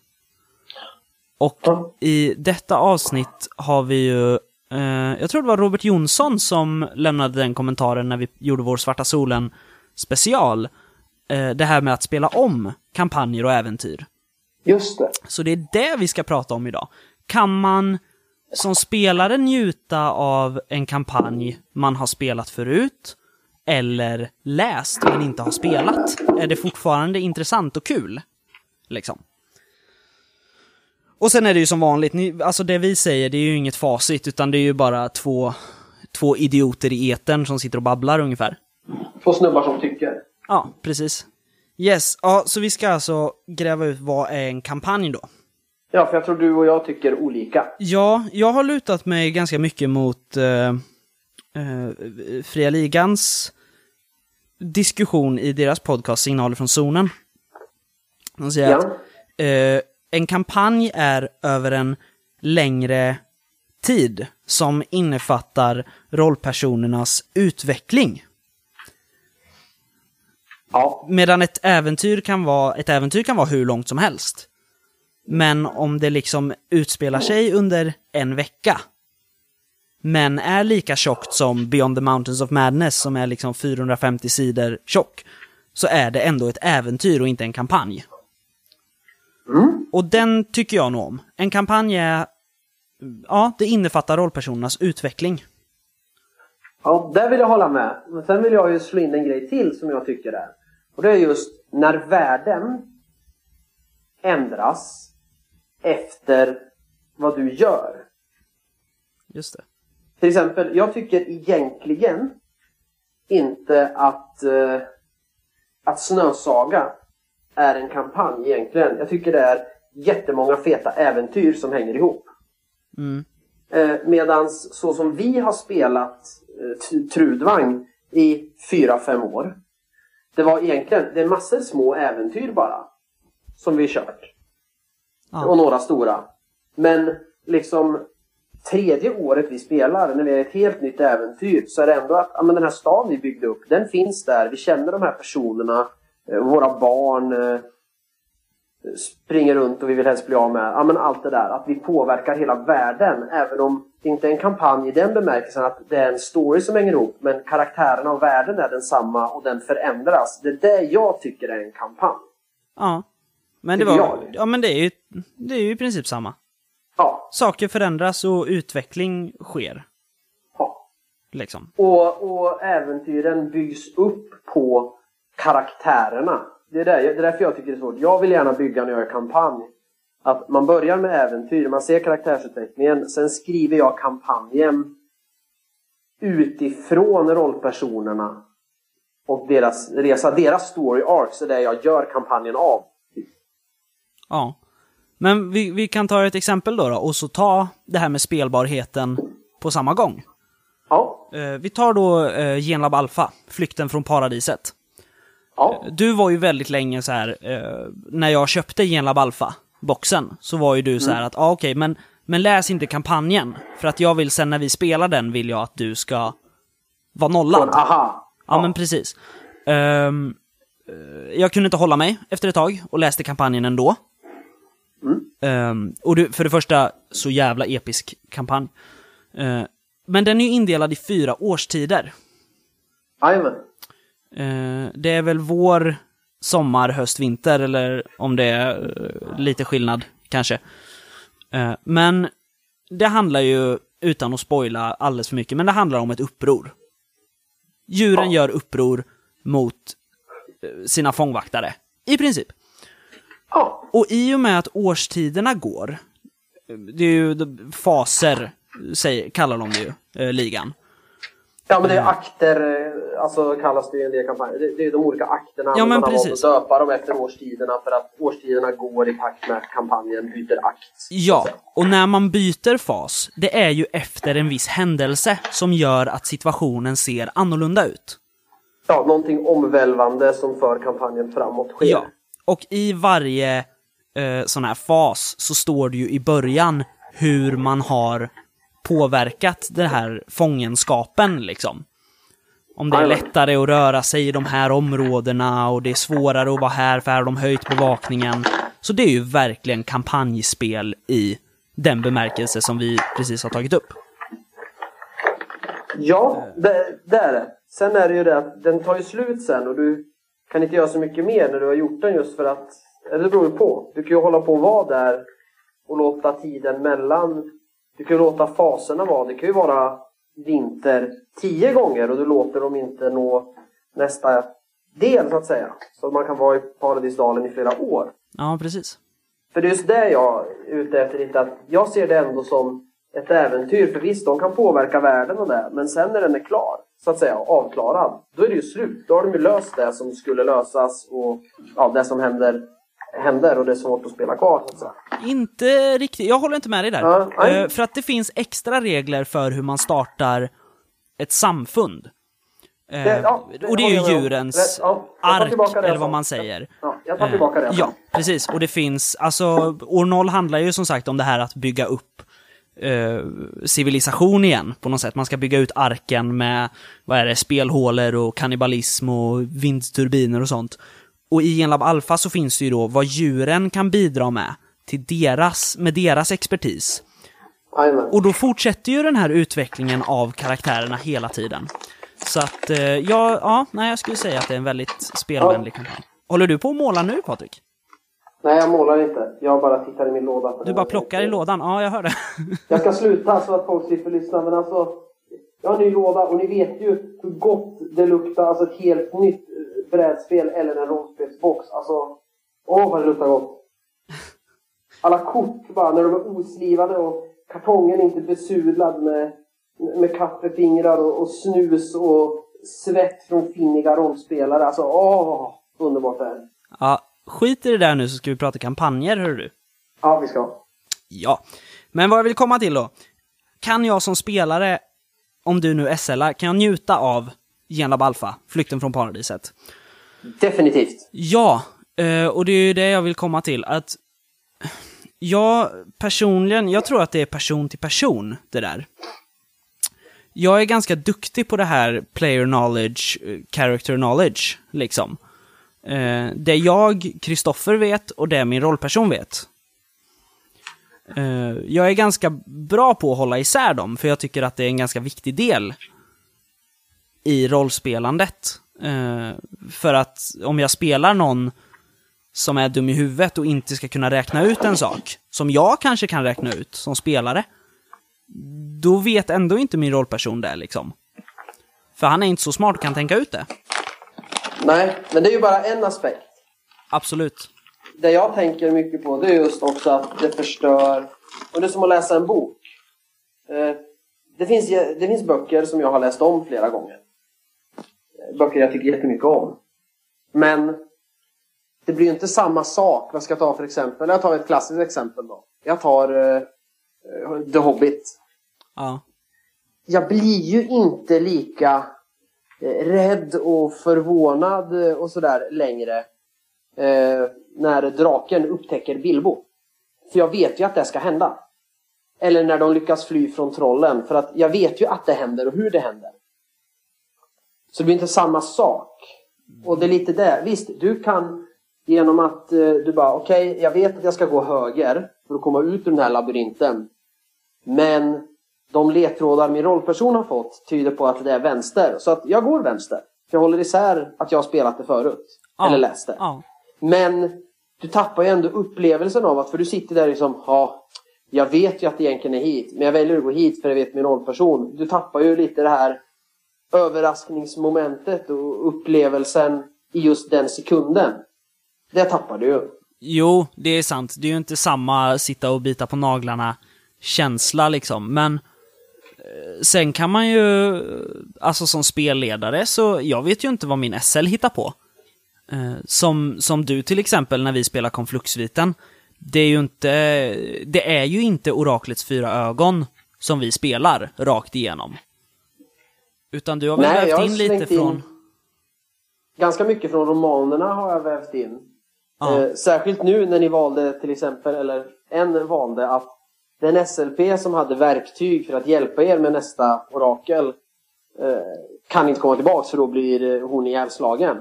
Och i detta avsnitt har vi ju, eh, jag tror det var Robert Jonsson som lämnade den kommentaren när vi gjorde vår Svarta Solen special. Eh, det här med att spela om kampanjer och äventyr. Just det. Så det är det vi ska prata om idag. Kan man som spelare njuta av en kampanj man har spelat förut, eller läst men inte har spelat? Är det fortfarande intressant och kul? Liksom. Och sen är det ju som vanligt, ni, alltså det vi säger det är ju inget facit, utan det är ju bara två, två idioter i eten som sitter och babblar ungefär. Två snubbar som tycker. Ja, precis. Yes, ja, så vi ska alltså gräva ut vad är en kampanj då? Ja, för jag tror du och jag tycker olika. Ja, jag har lutat mig ganska mycket mot eh, eh, Fria Ligans diskussion i deras podcast Signaler från zonen. De säger ja. att eh, en kampanj är över en längre tid som innefattar rollpersonernas utveckling. Ja, Medan ett äventyr kan vara, ett äventyr kan vara hur långt som helst. Men om det liksom utspelar sig under en vecka, men är lika tjockt som Beyond the Mountains of Madness, som är liksom 450 sidor tjock, så är det ändå ett äventyr och inte en kampanj. Och den tycker jag nog om. En kampanj är, ja, det innefattar rollpersonernas utveckling. Ja, där vill jag hålla med. Men sen vill jag ju slå in en grej till som jag tycker är. Och det är just när världen ändras efter vad du gör. Just det. Till exempel, jag tycker egentligen inte att, eh, att Snösaga är en kampanj egentligen. Jag tycker det är jättemånga feta äventyr som hänger ihop. Mm. Eh, medans så som vi har spelat eh, Trudvang i fyra fem år. Det var egentligen, det är massor små äventyr bara. Som vi kört. Ja. Och några stora. Men liksom tredje året vi spelar, när vi är ett helt nytt äventyr, så är det ändå att ja, men den här stan vi byggde upp, den finns där. Vi känner de här personerna. Eh, Våra barn eh, springer runt och vi vill helst bli av med. Ja, men allt det där. Att vi påverkar hela världen. Även om det inte är en kampanj i den bemärkelsen att det är en story som hänger ihop. Men karaktärerna och världen är densamma och den förändras. Det är det jag tycker är en kampanj. Ja. Men det var, jag. ja men det är ju, det är ju i princip samma. Ja. Saker förändras och utveckling sker. ja. Liksom. Och, och äventyren byggs upp på karaktärerna. Det är, där, det är därför jag tycker det är svårt. Jag vill gärna bygga när jag gör kampanj. Att man börjar med äventyr, man ser karaktärsutvecklingen, sen skriver jag kampanjen utifrån rollpersonerna och deras resa. Deras story arcs är det jag gör kampanjen av. Ja. Men vi, vi kan ta ett exempel då, då och så ta det här med spelbarheten på samma gång. Ja, Eh, vi tar då eh, Genlab Alpha, Flykten från paradiset. Ja, Du var ju väldigt länge så här, eh, när jag köpte Genlab Alpha-boxen, så var ju du så här att, ja ah, okej, men, men läs inte kampanjen. För att jag vill sen när vi spelar den, vill jag att du ska vara nollad. aha. Ja, men precis. Eh, jag kunde inte hålla mig efter ett tag och läste kampanjen ändå. Ehm, och du, för det första, så jävla episk kampanj. Eh, men den är ju indelad i fyra årstider. Jajamän. Eh, det är väl vår, sommar, höst, vinter, eller om det är eh, lite skillnad, kanske. Eh, men det handlar ju, utan att spoila alldeles för mycket, men det handlar om ett uppror. Djuren Ja. gör uppror mot eh, sina fångvaktare. I princip. Ja, Och i och med att årstiderna går, det är ju faser, säger, kallar de det ju, ligan. Ja men det är akter, eh, alltså kallas det ju en del kampanjer. Det, det är de olika akterna. Ja, man har valt precis. att döpa dem efter årstiderna för att årstiderna går i takt med att kampanjen byter akt. Ja, och när man byter fas, det är ju efter en viss händelse som gör att situationen ser annorlunda ut. Ja, någonting omvälvande som för kampanjen framåt sker. Ja, och i varje eh, sån här fas så står det ju i början hur man har påverkat den här fångenskapen liksom. Om det är lättare att röra sig i de här områdena och det är svårare att vara här för här har de höjt bevakningen. Så det är ju verkligen kampanjspel i den bemärkelse som vi precis har tagit upp. Ja, det, det är det. Sen är det ju det att den tar ju slut sen och du kan inte göra så mycket mer när du har gjort den just för att... Eller det beror ju på. Du kan ju hålla på och vara där och låta tiden mellan... Du kan låta faserna vara. Det kan ju vara vinter tio gånger och du låter dem inte nå nästa del så att säga. Så att man kan vara i Paradisdalen i flera år. Ja, precis. För det är just det jag är ute efter lite att jag ser det ändå som ett äventyr. För visst, de kan påverka världen och det. Men sen när den är klar, så att säga, avklarad. Då är det ju slut. Då har de ju löst det som skulle lösas och ja, det som händer, händer och det är svårt att spela kvar. Så. Inte riktigt, jag håller inte med dig där. Ja. Eh, för att det finns extra regler för hur man startar ett samfund. Eh, Det- ja, det och det är ju djurens ja, ark, eller vad man säger. Ja. jag tar tillbaka det. Eh, Ja, precis. Och det finns, alltså, år 0 handlar ju som sagt om det här att bygga upp eh, civilisation igen på något sätt. Man ska bygga ut arken med, vad är det, spelhålor och kannibalism och vindturbiner och sånt. Och i Genlab Alpha så finns det ju då vad djuren kan bidra med till deras, med deras expertis. Och då fortsätter ju den här utvecklingen av karaktärerna hela tiden. Så att, eh, ja, ja, nej, jag skulle säga att det är en väldigt spelvänlig kampanj. Håller du på att måla nu, Patrik? Nej, jag målar inte. Jag bara tittar i min låda. Du bara plockar i lådan? Ja, jag hör det. Jag ska sluta så att folk slipper lyssna, men alltså... Jag har en ny låda och ni vet ju hur gott det luktar. Alltså ett helt nytt brädspel eller en rollspelsbox. Alltså... Åh, vad det luktar gott! Alla kort bara, när de är oslivade och kartongen inte besudlad med, med kaffefingrar och, och snus och svett från finniga rollspelare. Alltså, åh! Underbart det här. Ja, skit i det där nu så ska vi prata kampanjer, hör du. Ja, vi ska. Ja. Men vad jag vill komma till då. Kan jag som spelare, om du nu SLar, kan jag njuta av Genlab Alpha, Flykten från paradiset? Definitivt. Ja, eh, och det är ju det jag vill komma till. Att jag personligen, jag tror att det är person till person, det där. Jag är ganska duktig på det här player knowledge, eh, character knowledge, liksom. Eh, det jag, Kristoffer, vet och det min rollperson vet. Jag är ganska bra på att hålla isär dem, för jag tycker att det är en ganska viktig del i rollspelandet. Eh, för att om jag spelar någon som är dum i huvudet och inte ska kunna räkna ut en sak, som jag kanske kan räkna ut som spelare, då vet ändå inte min rollperson det liksom. För han är inte så smart och kan tänka ut det. Nej, men det är ju bara en aspekt. Absolut. Det jag tänker mycket på det är just också att det förstör... Och det är som att läsa en bok. Eh, Det finns, det finns böcker som jag har läst om flera gånger. Böcker jag tycker jättemycket om. Men det blir inte samma sak. Vad ska jag ta för exempel? Jag tar ett klassiskt exempel då. Jag tar eh, The Hobbit. Ja. jag blir ju inte lika eh, rädd och förvånad eh, och sådär längre eh, när draken upptäcker Bilbo. För jag vet ju att det ska hända. Eller när de lyckas fly från trollen. För att jag vet ju att det händer och hur det händer. Så det blir inte samma sak. Och det är lite det. Visst, du kan genom att eh, du bara okej, jag vet att jag ska gå höger för att komma ut ur den här labyrinten. Men de ledtrådar min rollperson har fått tyder på att det är vänster. Så att jag går vänster. För jag håller isär att jag har spelat det förut. Ja. Eller läst det. Ja. Men du tappar ju ändå upplevelsen av att, för du sitter där liksom, ja, jag vet ju att det egentligen är hit, men jag väljer att gå hit för jag vet min rollperson. Du tappar ju lite det här överraskningsmomentet och upplevelsen i just den sekunden. Det tappar du ju. Jo, det är sant. Det är ju inte samma sitta och bita på naglarna känsla liksom, men eh, sen kan man ju, alltså som spelledare så, jag vet ju inte vad min SL hittar på. Eh, som, som du till exempel när vi spelar Konfluxviten. Det är ju inte, det är ju inte Oraklets fyra ögon som vi spelar rakt igenom. Utan du har väl Nej, jag har vävt in lite slängt in- från... Ganska mycket från romanerna har jag vävt in. Ja. Eh, särskilt nu när ni valde till exempel, eller en valde att den SLP som hade verktyg för att hjälpa er med nästa orakel eh, kan inte komma tillbaks för då blir eh, hon ihjälslagen.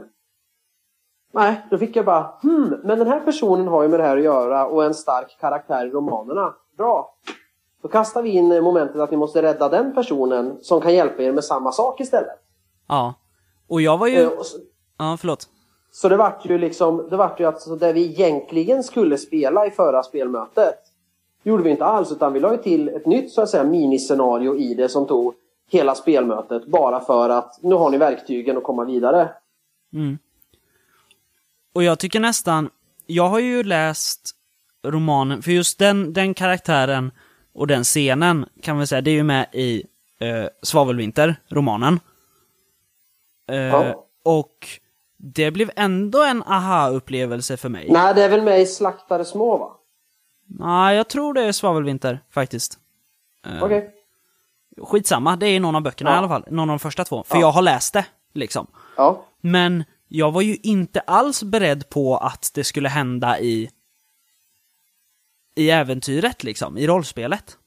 Nej, då fick jag bara hmm, men den här personen har ju med det här att göra och en stark karaktär i romanerna. Bra! Då kastar vi in momentet att ni måste rädda den personen som kan hjälpa er med samma sak istället. Ja. Och jag var ju... Eh, så, Ja, förlåt. så det vart ju liksom, det vart ju att där vi egentligen skulle spela i förra spelmötet gjorde vi inte alls utan vi la ju till ett nytt så att säga miniscenario i det som tog hela spelmötet bara för att nu har ni verktygen att komma vidare. Mm. Och jag tycker nästan, jag har ju läst romanen, för just den, den karaktären och den scenen kan vi säga, det är ju med i eh, Svavelvinter, romanen. Eh, Ja. Och det blev ändå en aha-upplevelse för mig. Nej, det är väl med i Slaktare små va? Nej, jag tror det är Svavelvinter, faktiskt. Eh, Okej. Skitsamma, det är i någon av böckerna Ja. i alla fall. Någon av de första två. För Ja. jag har läst det, liksom. Ja. Men jag var ju inte alls beredd på att det skulle hända i i äventyret liksom, i rollspelet.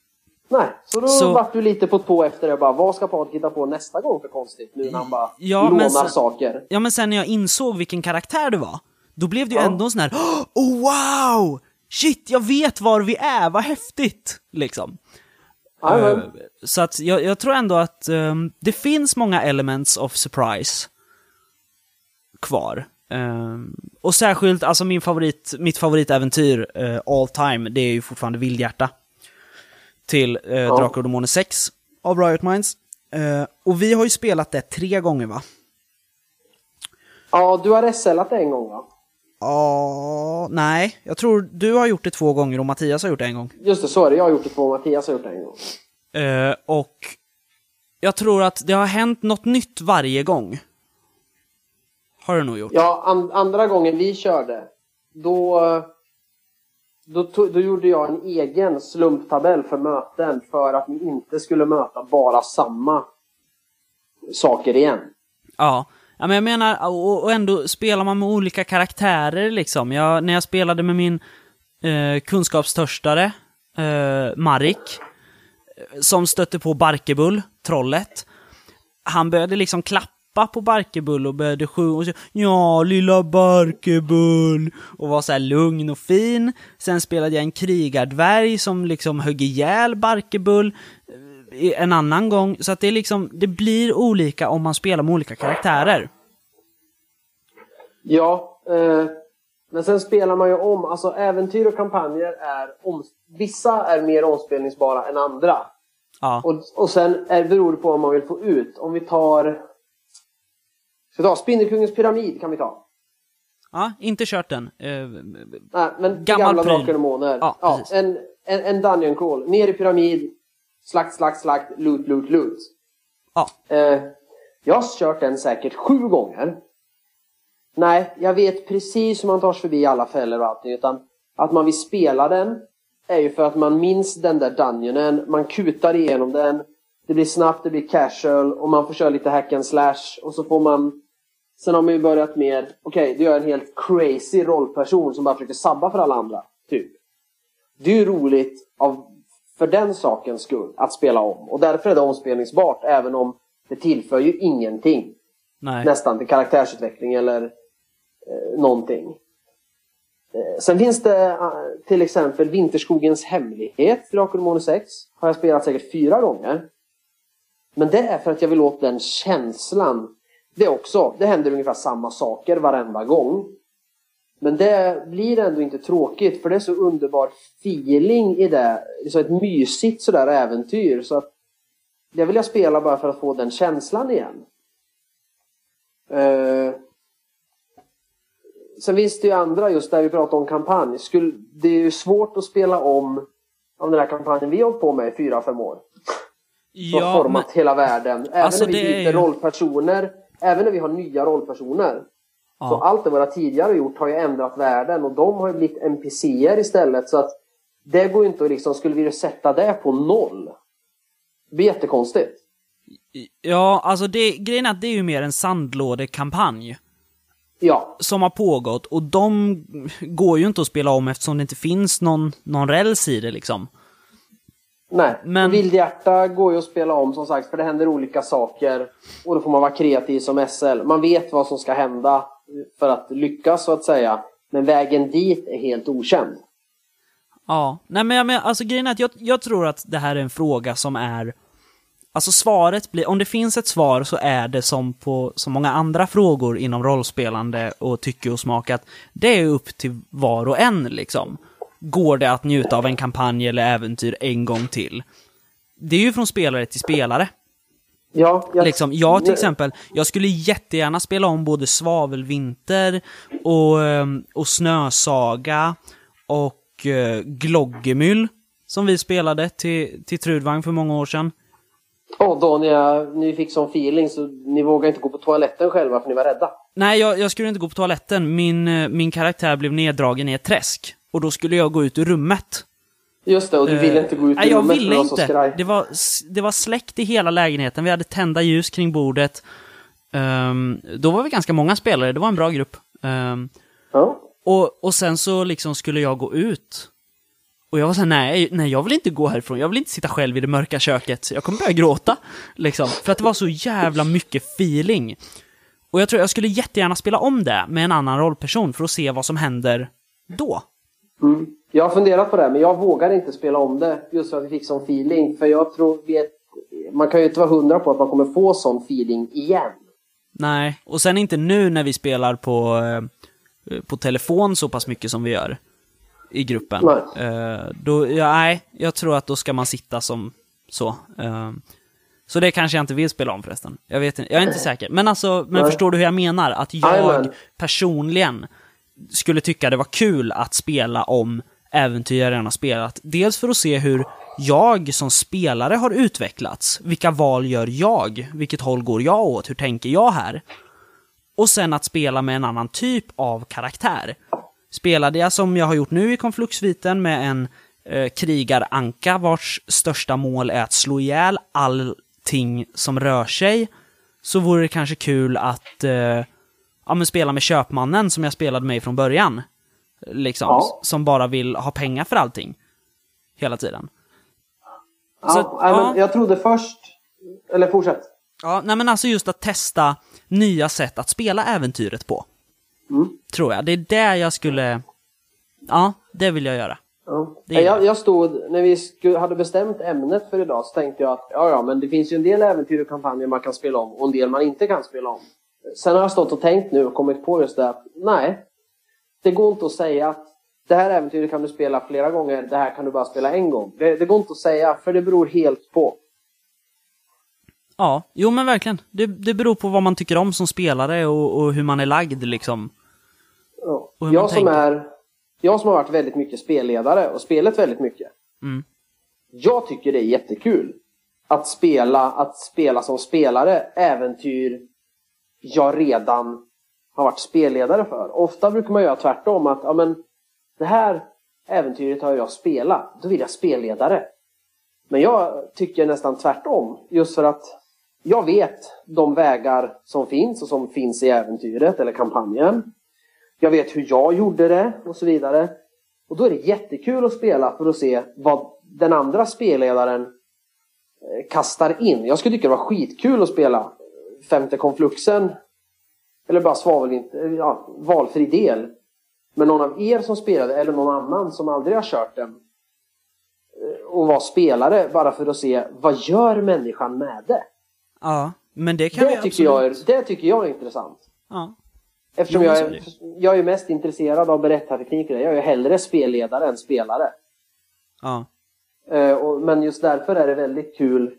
Nej, så då Så- vart du lite på tå efter det bara, vad ska Patrik hitta på nästa gång för konstigt? Nu när han bara Ja, lånar sen- saker. Ja, men sen när jag insåg vilken karaktär det var, då blev det ju Ja. ändå en sån här Oh wow! Shit, jag vet var vi är, vad häftigt! Liksom. Jajamän. Eh, Så att jag, jag tror ändå att ehm, det finns många elements of surprise kvar. Ehm, och särskilt, alltså min favorit, mitt favoritäventyr eh, all time, det är ju fortfarande Vildhjärta. Till uh, Ja. Drakar och Demoner 6 av Riot Minds. Eh, och vi har ju spelat det tre gånger va? Ja, du har SLat det en gång va? Ja, nej. Jag tror du har gjort det två gånger och Mattias har gjort det en gång. Just det, så är det. Jag har gjort det två och Mattias har gjort det en gång. Och jag tror att det har hänt något nytt varje gång. Har det nog gjort. Ja, an andra gången vi körde, då, då, då gjorde jag en egen slumptabell för möten för att ni inte skulle möta bara samma saker igen. Ja. ja, men jag menar, och, och ändå spelar man med olika karaktärer liksom. Jag, när jag spelade med min eh, kunskapstörstare, eh, Marik, eh, som stötte på Barkebull, trollet. Han började liksom klappa på Barkebull och började sjunga och säga Ja, lilla Barkebull! Och var så här lugn och fin. Sen spelade jag en krigardvärg som liksom högg ihjäl Barkebull eh, en annan gång. Så att det är liksom, det blir olika om man spelar med olika karaktärer. Ja, eh, men sen spelar man ju om. Alltså äventyr och kampanjer är om, Vissa är mer omspelningsbara än andra. Ja. Och, och sen är, beror det på vad man vill få ut. Om vi tar... Ska vi ta Spindelkungens pyramid kan vi ta. Ja, inte kört den. Eh, Nej, men Gammal gamla. Drakar och Demoner. Ja, precis. en, en, en dungeon crawl. Ner i pyramid. Slakt, slakt, slakt. Loot, loot, loot. ja. Eh, jag har kört den säkert sju gånger. Nej, jag vet precis hur man tar sig förbi alla fällor och allting. Utan att man vill spela den är ju för att man minns den där dungeonen. Man kutar igenom den. Det blir snabbt, det blir casual och man får köra lite hack and slash. Och så får man... Sen har man ju börjat med, okej, du gör en helt crazy rollperson som bara försöker sabba för alla andra. Typ. Det är ju roligt av, för den sakens skull att spela om. Och därför är det omspelningsbart även om det tillför ju ingenting. Nej. Nästan till karaktärsutveckling eller eh, någonting. Eh, sen finns det eh, till exempel Vinterskogens hemlighet, Drakar och Demoner 6. Har jag spelat säkert fyra gånger. Men det är för att jag vill åt den känslan. Det också, det händer ungefär samma saker varenda gång. Men det blir ändå inte tråkigt för det är så underbar feeling i det. Så ett mysigt sådär äventyr så att det vill jag spela bara för att få den känslan igen. Eh, sen finns det ju andra just där vi pratar om kampanj. Skulle, det är ju svårt att spela om om den här kampanjen vi har hållit på med i fyra, fem år. Som har Ja, men, format hela världen. Även Alltså, när vi byter ju- rollpersoner. Även när vi har nya rollpersoner. Så ja. allt det våra tidigare gjort har ju ändrat världen och de har ju blivit NPCer istället. Så att det går ju inte att liksom, skulle vi sätta det på noll? Det blir jättekonstigt. ja, alltså det, grejen är att det är ju mer en sandlådekampanj Ja, som har pågått och de går ju inte att spela om eftersom det inte finns någon, någon räls i det liksom. Nej. Men- Vildhjärta går ju att spela om som sagt för det händer olika saker. Och då får man vara kreativ som SL. Man vet vad som ska hända för att lyckas så att säga. Men vägen dit är helt okänd. Ja, nej men men, alltså grejen är att jag, jag tror att det här är en fråga som är Alltså svaret blir, om det finns ett svar så är det som på så många andra frågor inom rollspelande och tycke och smak att det är upp till var och en liksom. Går det att njuta av en kampanj eller äventyr en gång till? Det är ju från spelare till spelare. Ja, jag, Liksom, jag till exempel, jag skulle jättegärna spela om både Svavelvinter och, ehm, och Snösaga och uh, Gloggemyll som vi spelade till, till Trudvang för många år sedan. Och då när jag, ni fick sån feeling så ni vågade inte gå på toaletten själva för ni var rädda. Nej, jag, jag skulle inte gå på toaletten. Min, eh, min karaktär blev neddragen i ett träsk. Och då skulle jag gå ut ur rummet. Just det, och du Eh, ville inte gå ut Nej, i jag rummet ville det var så inte. Det var, det var släckt i hela lägenheten. Vi hade tända ljus kring bordet. Ehm, då var vi ganska många spelare, det var en bra grupp. Ehm, Ja. och, och sen så liksom skulle jag gå ut. Och jag var såhär, nej, nej, jag vill inte gå härifrån. Jag vill inte sitta själv i det mörka köket. Jag kommer börja gråta. Liksom. För att det var så jävla mycket feeling. Och jag tror jag skulle jättegärna spela om det med en annan rollperson för att se vad som händer då. Mm. Jag har funderat på det, men jag vågar inte spela om det just för att vi fick sån feeling. För jag tror, vet, man kan ju inte vara hundra på att man kommer få sån feeling igen. Nej, och sen inte nu när vi spelar på, eh, på telefon så pass mycket som vi gör i gruppen. Nej. Eh, då, ja, nej, jag tror att då ska man sitta som så. Eh, så det kanske jag inte vill spela om förresten. Jag vet inte, jag är inte säker. Men alltså, men Nej. förstår du hur jag menar? Att jag personligen skulle tycka det var kul att spela om äventyr jag redan har spelat. Dels för att se hur jag som spelare har utvecklats. Vilka val gör jag? Vilket håll går jag åt? Hur tänker jag här? Och sen att spela med en annan typ av karaktär. Spelade jag som jag har gjort nu i konfluxviten med en eh, krigaranka vars största mål är att slå ihjäl allting som rör sig, så vore det kanske kul att eh, ja, men spela med köpmannen som jag spelade med från början. Liksom, Ja. som bara vill ha pengar för allting. Hela tiden. Ja, Så- ja. jag trodde först... Eller fortsätt. Ja, nej men alltså just att testa nya sätt att spela äventyret på. Mm. Tror jag. Det är det jag skulle... Ja, det vill jag göra. Ja. Det Jag, jag stod, när vi hade bestämt ämnet för idag så tänkte jag att ja, ja, men det finns ju en del äventyr och kampanjer man kan spela om och en del man inte kan spela om. Sen har jag stått och tänkt nu och kommit på just det att nej, det går inte att säga att det här äventyret kan du spela flera gånger, det här kan du bara spela en gång. Det, det går inte att säga, för det beror helt på. Ja, jo men verkligen. Det, det beror på vad man tycker om som spelare och, och hur man är lagd liksom. Ja. Jag, som är, jag som har varit väldigt mycket spelledare och spelat väldigt mycket. Mm. Jag tycker det är jättekul att spela, att spela som spelare äventyr jag redan har varit spelledare för. Ofta brukar man göra tvärtom att ja, men, det här äventyret har jag spelat, då vill jag spelledare. Men jag tycker nästan tvärtom. Just för att jag vet de vägar som finns och som finns i äventyret eller kampanjen. Jag vet hur jag gjorde det och så vidare. Och då är det jättekul att spela för att se vad den andra spelledaren eh, kastar in. Jag skulle tycka det var skitkul att spela femte konfluxen. Eller bara svavel, ja, valfri del. Men någon av er som spelade eller någon annan som aldrig har kört den eh, och var spelare bara för att se vad gör människan med det? Ja, men det kan vi Det tycker, jag är, absolut- det tycker jag är intressant. Ja. Eftersom jag är, jag är mest intresserad av berättarteknik. Jag är hellre spelledare än spelare. Ja. Eh, och, men just därför är det väldigt kul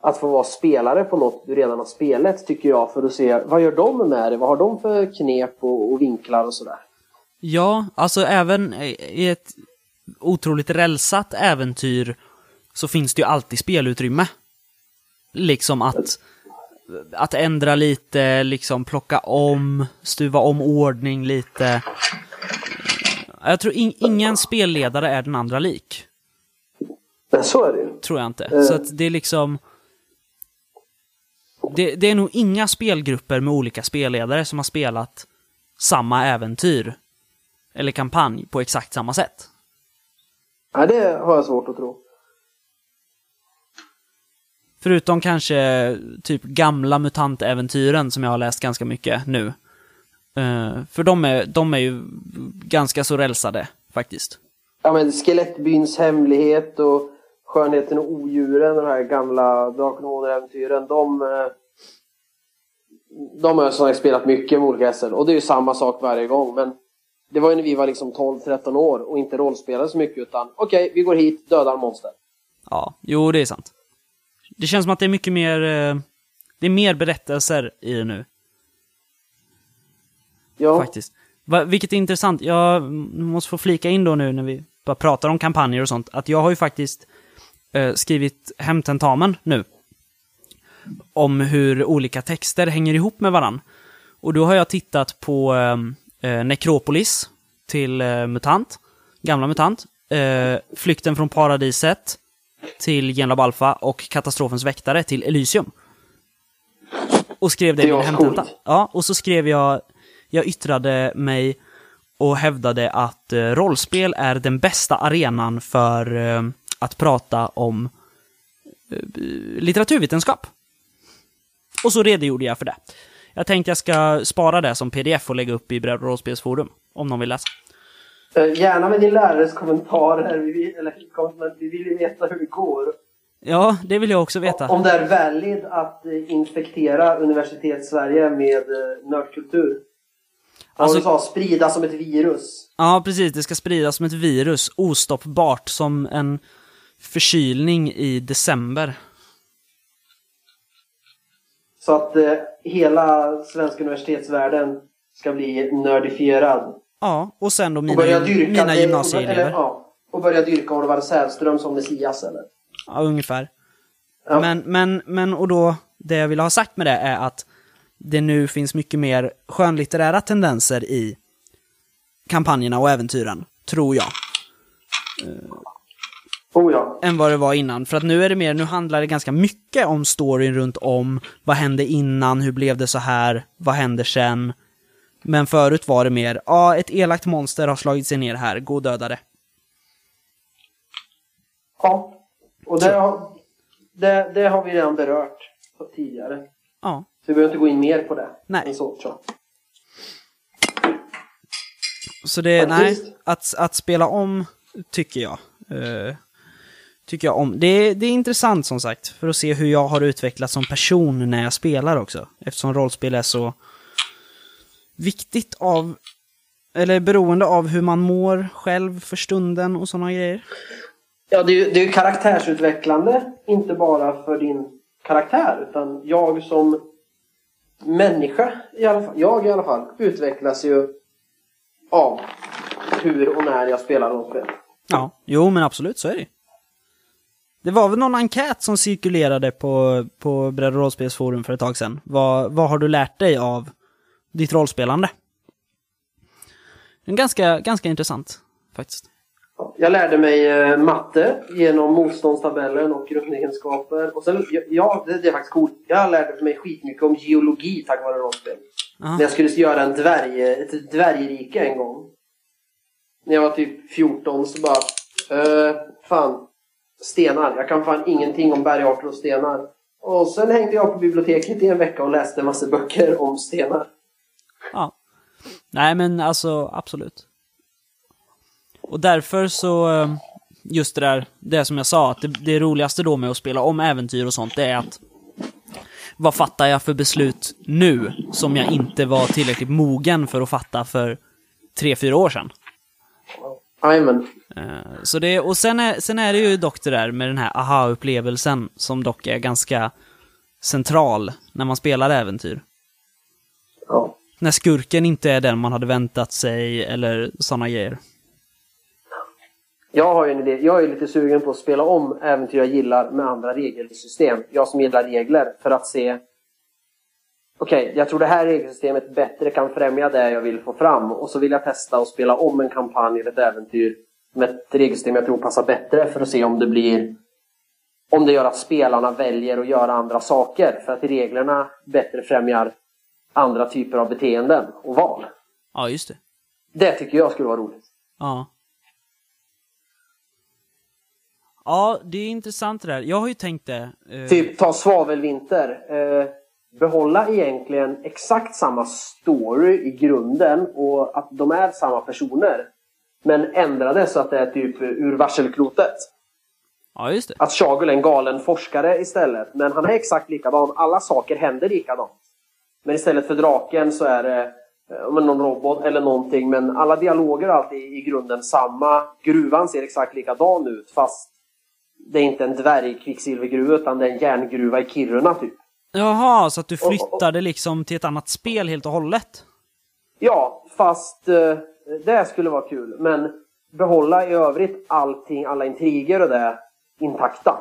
att få vara spelare på något du redan har spelat tycker jag för att se vad gör de med det? Vad har de för knep och, och vinklar och sådär? Ja, alltså även i ett otroligt rälsat äventyr så finns det ju alltid spelutrymme. Liksom att, att ändra lite, liksom plocka om, stuva om ordning lite. Jag tror in, ingen spelledare är den andra lik. Men så är det ju. Tror jag inte. Eh. Så att det är liksom... Det, det är nog inga spelgrupper med olika spelledare som har spelat samma äventyr eller kampanj på exakt samma sätt. Nej, det har jag svårt att tro. Förutom kanske typ gamla mutantäventyren som jag har läst ganska mycket nu. Eh, för de är, de är ju ganska så rälsade, faktiskt. Ja men Skelettbyns hemlighet och Skönheten och odjuren, de här gamla Drakar och Månar-äventyren, de... eh, De har jag som spelat mycket med olika SL och det är ju samma sak varje gång men Det var ju när vi var liksom 12-13 år och inte rollspelade så mycket utan okej, vi går hit, dödar monster. Ja, jo det är sant. Det känns som att det är mycket mer... eh, Det är mer berättelser i det nu, Ja, faktiskt. Va, vilket är intressant. Jag måste få flika in då nu när vi bara pratar om kampanjer och sånt, att jag har ju faktiskt eh, skrivit hemtentamen nu. Om hur olika texter hänger ihop med varann. Och då har jag tittat på eh, eh, Necropolis till eh, MUTANT, gamla MUTANT, eh, Flykten från paradiset till Genlab Alpha och Katastrofens väktare till Elysium. Och skrev det, Det i min hemtenta. Ja, och så skrev jag, jag yttrade mig och hävdade att eh, rollspel är den bästa arenan för eh, att prata om eh, litteraturvetenskap. Och så redogjorde jag för det. Jag tänkte jag ska spara det som pdf och lägga upp i Bredd och rollspelsforum, om någon vill läsa. Eh, Gärna med din lärares kommentarer. Vi vill, eller, vi vill ju veta hur det går. Ja, det vill jag också veta. Om det är valid att infektera universitets-Sverige med eh, nördkultur. Alltså- Alltså, du sa sprida som ett virus. Ja, precis. Det ska spridas som ett virus, ostoppbart, som en förkylning i december. Så att eh, hela svenska universitetsvärlden ska bli nördifierad. Ja, och sen då mina, dyrka, mina gymnasieelever. Eller, ja, och börja dyrka Orvar Sävström som Messias eller? Ja, ungefär. Ja. Men, men, men, och då, det jag vill ha sagt med det är att det nu finns mycket mer skönlitterära tendenser i kampanjerna och äventyren, tror jag, Oh ja. än vad det var innan. För att nu är det mer, nu handlar det ganska mycket om storyn runt om, vad hände innan, hur blev det så här, vad händer sen? Men förut var det mer, ja, ett elakt monster har slagit sig ner här, gå och döda det. Ja. Och det har, det, det har vi redan berört tidigare. Ja, Så vi behöver inte gå in mer på det. Nej. Så, så. Så det, nej, att, att spela om tycker jag. eh, tycker jag om. Det, det är intressant som sagt, för att se hur jag har utvecklats som person när jag spelar också. Eftersom rollspel är så viktigt av, eller beroende av hur man mår själv för stunden och sådana grejer. Ja, det är ju det är karaktärsutvecklande. Inte bara för din karaktär. Utan jag som människa, i alla fall, jag i alla fall, utvecklas ju av hur och när jag spelar rollspel. Ja, jo men absolut, så är det Det var väl någon enkät som cirkulerade på, på Bredd och rollspelsforum för ett tag sedan. Vad, vad har du lärt dig av ditt rollspelande? Det är ganska, ganska intressant, faktiskt. Jag lärde mig eh, matte genom motståndstabellen och grundegenskaper. Och sen, ja, det, det är faktiskt coolt. Jag lärde mig skitmycket om geologi tack vare rollspel. Aha. När jag skulle göra en dvärg, ett dvärgrike en gång. När jag var typ 14 så bara... Uh, fan. Stenar. Jag kan fan ingenting om bergarter och stenar. Och sen hängde jag på biblioteket i en vecka och läste en massa böcker om stenar. Ja. Nej, men alltså absolut. Och därför så, eh, just det där, det som jag sa, att det, det roligaste då med att spela om äventyr och sånt, det är att vad fattar jag för beslut nu som jag inte var tillräckligt mogen för att fatta för tre, fyra år sedan? Jajamän. Eh, Så det, och sen är, sen är det ju dock det där med den här aha-upplevelsen som dock är ganska central när man spelar äventyr. Ja. När skurken inte är den man hade väntat sig eller sådana grejer. Jag har ju en idé. Jag är lite sugen på att spela om äventyr jag gillar med andra regelsystem. Jag som gillar regler för att se Okej, jag tror det här regelsystemet bättre kan främja det jag vill få fram. Och så vill jag testa att spela om en kampanj eller ett äventyr med ett regelsystem jag tror passar bättre för att se om det blir om det gör att spelarna väljer att göra andra saker. För att reglerna bättre främjar andra typer av beteenden och val. Ja, just det. Det tycker jag skulle vara roligt. Ja. Ja, det är intressant det där. Jag har ju tänkt det. eh, Typ ta svavelvinter. Eh, behålla egentligen exakt samma story i grunden och att de är samma personer. Men ändra det så att det är typ ur varselklotet. Ja, just det. Att Chagul är en galen forskare istället. Men han är exakt likadan. Alla saker händer likadant. Men istället för draken så är det eh, men någon robot eller någonting. Men alla dialoger är alltid i grunden samma. Gruvan ser exakt likadan ut fast det är inte en dvärgkvicksilvergruva utan det är en järngruva i Kiruna typ. Jaha, så att du flyttade liksom till ett annat spel helt och hållet? Ja, fast eh, det skulle vara kul. Men behålla i övrigt allting, alla intriger och det intakta.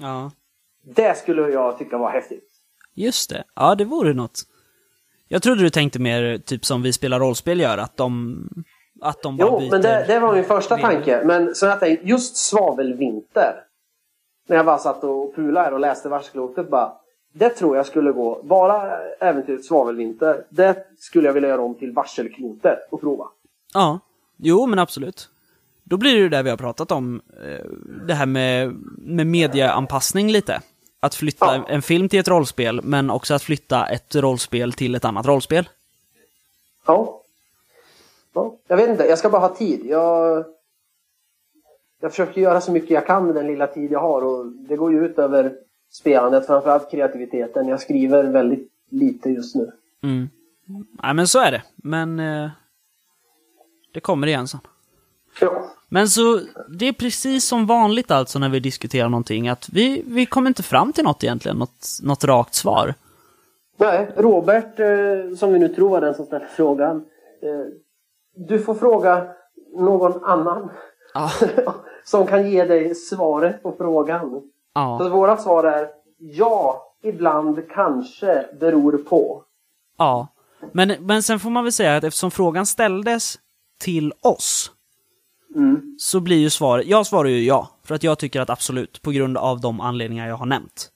Ja. Det skulle jag tycka var häftigt. Just det. Ja, det vore något. Jag trodde du tänkte mer typ som vi spelar rollspel gör, att de, att de bara Jo, byter... men det, det var min första tanke. Men så jag tänkte, just svavelvinter. När jag bara satt och pulade och läste varsklotet bara. Det tror jag skulle gå. Bara äventyret Svavelvinter. Det skulle jag vilja göra om till Varselklotet och prova. Ja, jo men absolut. Då blir det ju det vi har pratat om, eh, det här med, med medieanpassning lite. Att flytta Ja. en film till ett rollspel, men också att flytta ett rollspel till ett annat rollspel. Ja. ja. Jag vet inte, jag ska bara ha tid. Jag, jag försöker göra så mycket jag kan med den lilla tid jag har och det går ju ut över spelandet, framförallt kreativiteten. Jag skriver väldigt lite just nu. Mm. Nej men så är det, men eh, det kommer igen sen. Ja. Men så, det är precis som vanligt alltså när vi diskuterar någonting, att vi, vi kommer inte fram till något egentligen, något, något rakt svar. Nej, Robert, eh, som vi nu tror var den som ställde frågan. Eh, du får fråga någon annan Ja. som kan ge dig svaret på frågan. Så Ja, våra svar är ja, ibland, kanske, beror på. ja. Men, men sen får man väl säga att eftersom frågan ställdes till oss, Mm. så blir ju svaret, jag svarar ju ja, för att jag tycker att absolut, på grund av de anledningar jag har nämnt.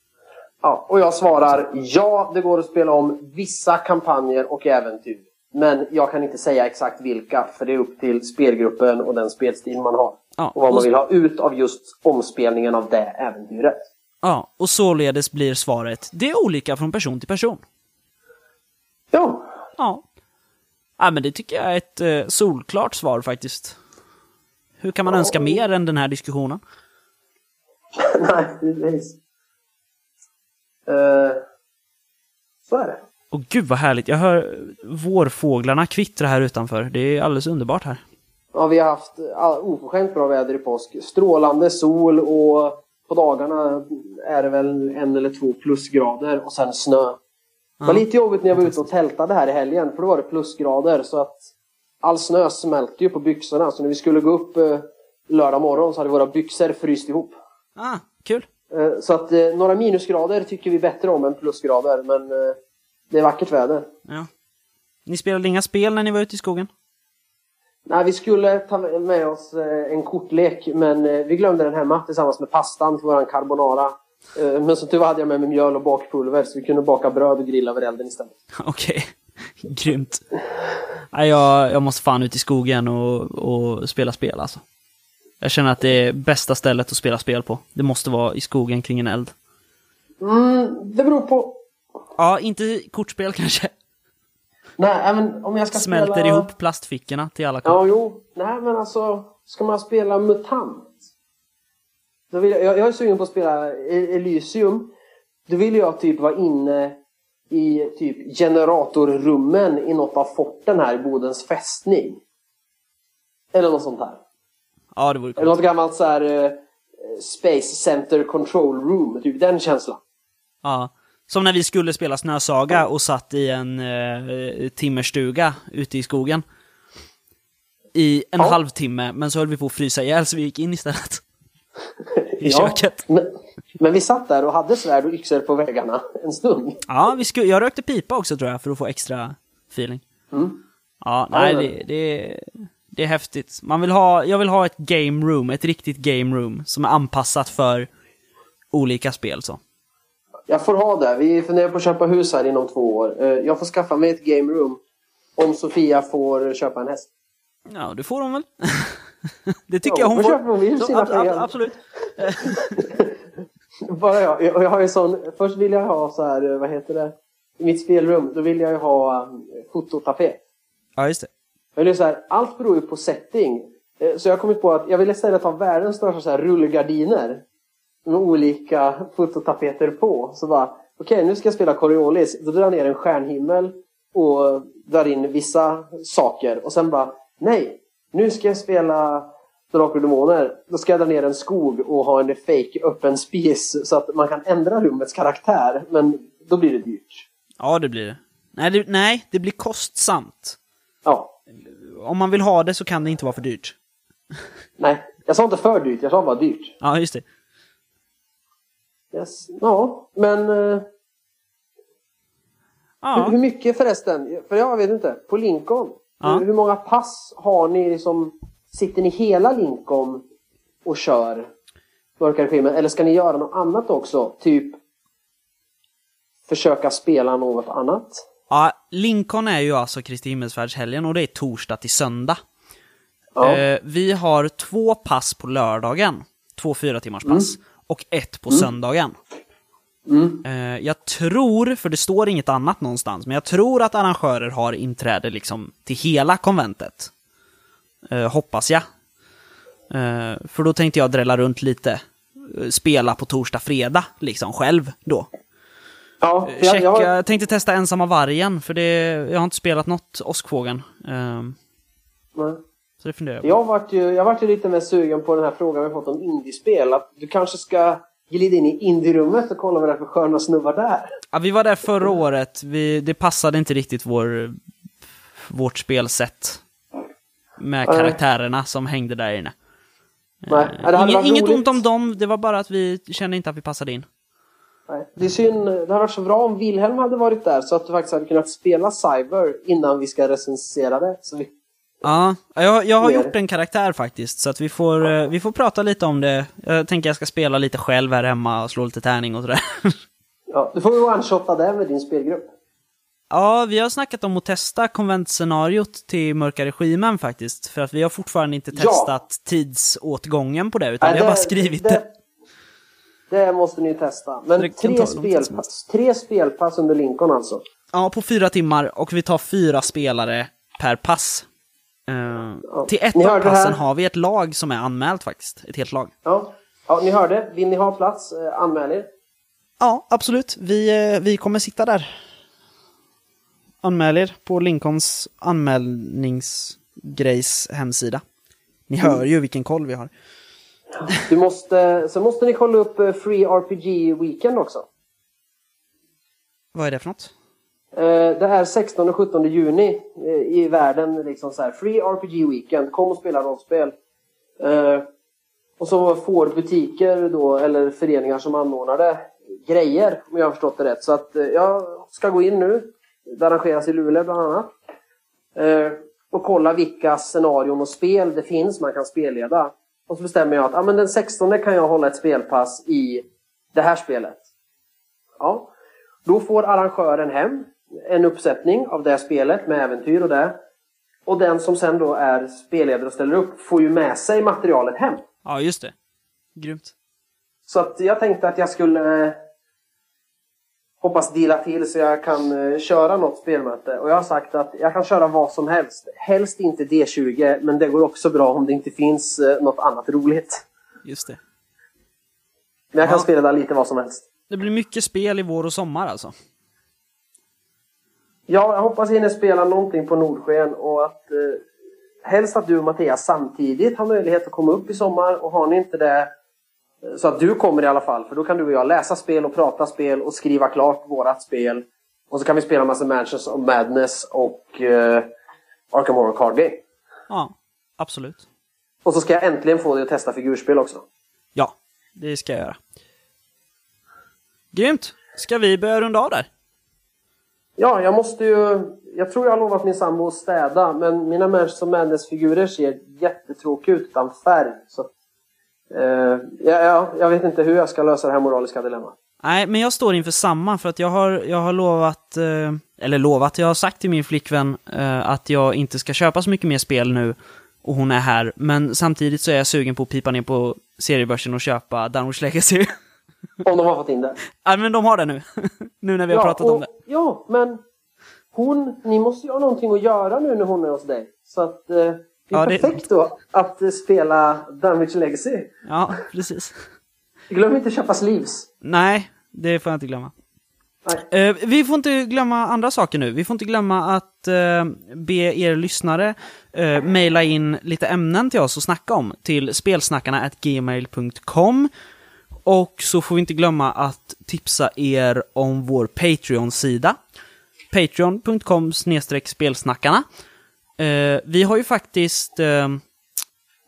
Ja, och jag svarar ja, det går att spela om vissa kampanjer och äventyr. Men jag kan inte säga exakt vilka, för det är upp till spelgruppen och den spelstil man har. Ja, Och vad man vill ha ut av just omspelningen av det äventyret. Ja, och således blir svaret, det är olika från person till person. Ja, Ja. Ja, men det tycker jag är ett eh, solklart svar faktiskt. Hur kan man Ja. önska mer än den här diskussionen? nej, precis. Uh, så är det. Och gud vad härligt, jag hör vårfåglarna kvittra här utanför. Det är alldeles underbart här. Ja, vi har haft oförskämt bra väder i påsk. Strålande sol och på dagarna är det väl en eller två plusgrader och sen snö. Det var lite jobbigt när jag var ute och tältade här i helgen för då var det plusgrader så att all snö smälte ju på byxorna så när vi skulle gå upp eh, lördag morgon så hade våra byxor fryst ihop. Ah, kul. Eh, så att eh, några minusgrader tycker vi bättre om än plusgrader men det är vackert väder. Ja. Ni spelade inga spel när ni var ute i skogen? Nej, vi skulle ta med oss eh, en kortlek men eh, vi glömde den hemma tillsammans med pastan till våran carbonara. Eh, Men som tur var hade jag med mig mjöl och bakpulver så vi kunde baka bröd och grilla över elden istället. Okej. Grymt. Nej, jag, jag måste fan ut i skogen och, och spela spel alltså. Jag känner att det är bästa stället att spela spel på. Det måste vara i skogen kring en eld. Mm, det beror på. Ja, inte kortspel kanske. Nej, men om jag ska Smälter spela... ihop plastfickorna till alla kort. Ja, jo. Nej, men alltså. Ska man spela MUTANT? Då vill jag, jag, jag är sugen på att spela E- Elysium. Då vill jag typ vara inne i typ generatorrummen i något av forten här i Bodens fästning. Eller något sånt här. Ja, det vore Eller coolt. något gammalt så här eh, Space Center Control Room. Typ den känslan. Ja. Som när vi skulle spela Snösaga och satt i en eh, timmerstuga ute i skogen. I en Ja. halvtimme, men så höll vi på att frysa ihjäl så vi gick in istället. I Ja, köket. Men, men vi satt där och hade svärd och yxor på väggarna en stund. Ja, vi skulle, jag rökte pipa också tror jag, för att få extra feeling. Mm. Ja, nej, det- det, det, det är häftigt. Man vill ha, jag vill ha ett game room, ett riktigt game room, som är anpassat för olika spel så. Jag får ha det. Vi funderar på att köpa hus här inom två år. Eh, Jag får skaffa mig ett game room. Om Sofia får köpa en häst. Ja, det får hon väl? det tycker Ja, jag hon får. hon vill, Så, ab- ab- absolut. Bara jag. Jag, jag har ju sån, först vill jag ha så här, eh, vad heter det? I mitt spelrum, då vill jag ju ha um, fototapet. Ja, just det. Jag vill ju så här, allt beror ju på setting. Eh, Så jag har kommit på att jag vill istället ha världens största så här rullgardiner. Med olika fototapeter på. Så bara, okej nu ska jag spela Coriolis. Då drar jag ner en stjärnhimmel och drar in vissa saker. Och sen bara, nej, nu ska jag spela Drakar och Demoner. Då ska jag dra ner en skog och ha en fake öppen spis. Så att man kan ändra rummets karaktär. Men då blir det dyrt. Ja, det blir det. Nej, det, nej, det blir kostsamt. Ja, Om man vill ha det så kan det inte vara för dyrt. nej. Jag sa inte för dyrt, jag sa bara dyrt. Ja, just det. Yes. Ja, men eh, hur, Ja, hur mycket förresten? För jag vet inte. På Lincoln, Ja. hur, hur många pass har ni liksom? Sitter ni hela Lincoln och kör Mörka? Eller ska ni göra något annat också? Typ försöka spela något annat. Ja, Lincoln är ju alltså Kristi himmelsfärdshelgen och det är torsdag till söndag. Ja. Eh, vi har två pass på lördagen, två fyra timmars pass, och ett på söndagen. Mm. Eh, jag tror, för det står inget annat någonstans, men jag tror att arrangörer har inträde liksom till hela konventet. Eh, hoppas jag. Eh, för då tänkte jag drälla runt lite. Eh, Spela på torsdag, fredag, liksom själv då. Ja, Checka, jag, jag, jag, tänkte testa ensamma vargen, för det, jag har inte spelat något Åskfågeln. Så det funderar jag på. jag vart ju, jag vart ju lite mer sugen på den här frågan vi fått om indiespel. Att du kanske ska glida in i indierummet och kolla vad det är för sköna snubbar där. Ja, vi var där förra året, vi, det passade inte riktigt vår, vårt spelsätt. Med Nej. karaktärerna som hängde där inne. Nej, Eh, det Inget, varit inget ont om dem, det var bara att vi kände inte att vi passade in. Nej, det är synd. Det hade varit så bra om Wilhelm hade varit där så att du faktiskt hade kunnat spela Cyber innan vi ska recensera det. Så vi, Ja, jag, jag har gjort en karaktär faktiskt, så att vi får, eh, vi får prata lite om det. Jag tänker jag ska spela lite själv här hemma och slå lite tärning och sådär. ja, du får ju one-shotta det med din spelgrupp. Ja, vi har snackat om att testa konventscenariot till Mörka Regimen faktiskt. För att vi har fortfarande inte Ja. testat tidsåtgången på det, utan Nej, vi har bara skrivit det. det. Det måste ni testa. Men Det tre spelpass, tre spelpass under Lincoln alltså. Ja, på fyra timmar och vi tar fyra spelare per pass. Eh, till ett av passen har vi ett lag som är anmält faktiskt. Ett helt lag. Ja. ja, ni hörde. Vill ni ha plats, eh, anmäl er. Ja, absolut. Vi, eh, vi kommer sitta där. Anmäl er på Lincolns anmälningsgrejs hemsida. Ni hör ju vilken koll vi har. Du måste, så måste ni kolla upp Free RPG Weekend också. Vad är det för något? Eh, det är 16 och 17 juni eh, i världen. Liksom så här, Free RPG Weekend. Kom och spela rollspel. Eh, och så får butiker då, eller föreningar som anordnar det, grejer om jag har förstått det rätt. Så att jag ska gå in nu. Det arrangeras i Luleå bland annat. Och kolla vilka scenarion och spel det finns man kan spelleda. Och så bestämmer jag att ah, men den 16 kan jag hålla ett spelpass i det här spelet. Ja. Då får arrangören hem en uppsättning av det spelet med äventyr och det. Och den som sen då är spelledare och ställer upp får ju med sig materialet hem. Ja, just det. Grymt. Så att jag tänkte att jag skulle eh, hoppas deala till så jag kan eh, köra något spelmöte. Och jag har sagt att jag kan köra vad som helst. Helst inte D20, men det går också bra om det inte finns eh, något annat roligt. Just det. Men jag kan Ja. spela lite vad som helst. Det blir mycket spel i vår och sommar alltså. Ja, jag hoppas hinner spela någonting på Nordsken och att eh, helst att du och Mattias samtidigt har möjlighet att komma upp i sommar och har ni inte det eh, så att du kommer i alla fall för då kan du och jag läsa spel och prata spel och skriva klart vårat spel och så kan vi spela massa Mansions of Madness och eh, Arkham Horror Card Game. Ja, absolut. Och så ska jag äntligen få dig att testa figurspel också. Ja, det ska jag göra. Grymt! Ska vi börja runda av där? Ja, jag måste ju... Jag tror jag har lovat min sambo att städa, men mina Mansions of hennes figurer ser jättetråkiga ut utan färg. Så, eh, ja, ja, jag vet inte hur jag ska lösa det här moraliska dilemmat. Nej, men jag står inför samma, för att jag har, jag har lovat, eh, eller lovat, jag har sagt till min flickvän eh, att jag inte ska köpa så mycket mer spel nu, och hon är här, men samtidigt så är jag sugen på att pipa ner på seriebörsen och köpa Downward Legacy. Om de har fått in det. ja, men de har det nu. nu när vi har pratat och, om det. Ja, men hon... Ni måste ju ha någonting att göra nu när hon är hos dig. Så att... Eh, det är Ja, det- perfekt då att spela Damage Legacy. Ja, precis. Glöm inte att köpa sleeves. Nej, det får jag inte glömma. Eh, vi får inte glömma andra saker nu. Vi får inte glömma att eh, be er lyssnare eh, mejla in lite ämnen till oss och snacka om till spelsnackarna gmail.com. Och så får vi inte glömma att tipsa er om vår Patreon-sida. Patreon.com spelsnackarna. Eh, vi har ju faktiskt eh,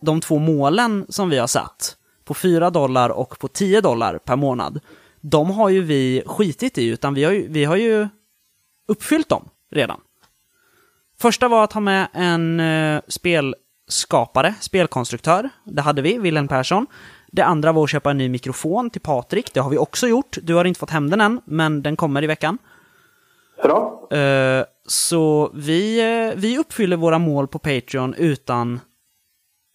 de två målen som vi har satt på 4 dollar och på 10 dollar per månad. De har ju vi skitit i, utan vi har ju, vi har ju uppfyllt dem redan. Första var att ha med en eh, spelskapare, spelkonstruktör. Det hade vi, Wilhelm Persson. Det andra var att köpa en ny mikrofon till Patrik. Det har vi också gjort. Du har inte fått hem den än, men den kommer i veckan. Bra. Eh, så vi, eh, vi uppfyller våra mål på Patreon utan,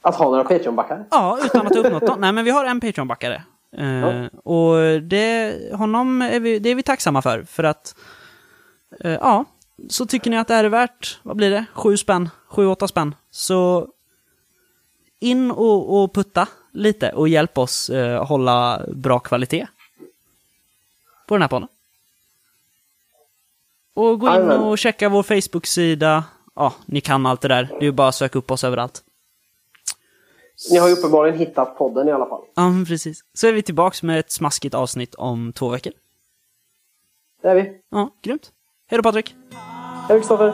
Att ha några Patreon-backar. ja, utan att ha uppnått dem. Nej, men vi har en Patreon-backare. Eh, Ja. Och det, honom är vi, det är vi tacksamma för, för att, ja, så tycker ni att det här är värt, vad blir det, sju spänn, sju, åtta spänn, så in och, och putta lite och hjälp oss eh, hålla bra kvalitet på den här podden. Och gå in och checka vår Facebook-sida. Ja, ni kan allt det där. Det är ju bara att söka upp oss överallt. Ni har ju uppenbarligen hittat podden i alla fall. Ja, precis. Så är vi tillbaks med ett smaskigt avsnitt om två veckor. Det är vi. Ja, grymt. Hej då Patrik! Hej Kristoffer.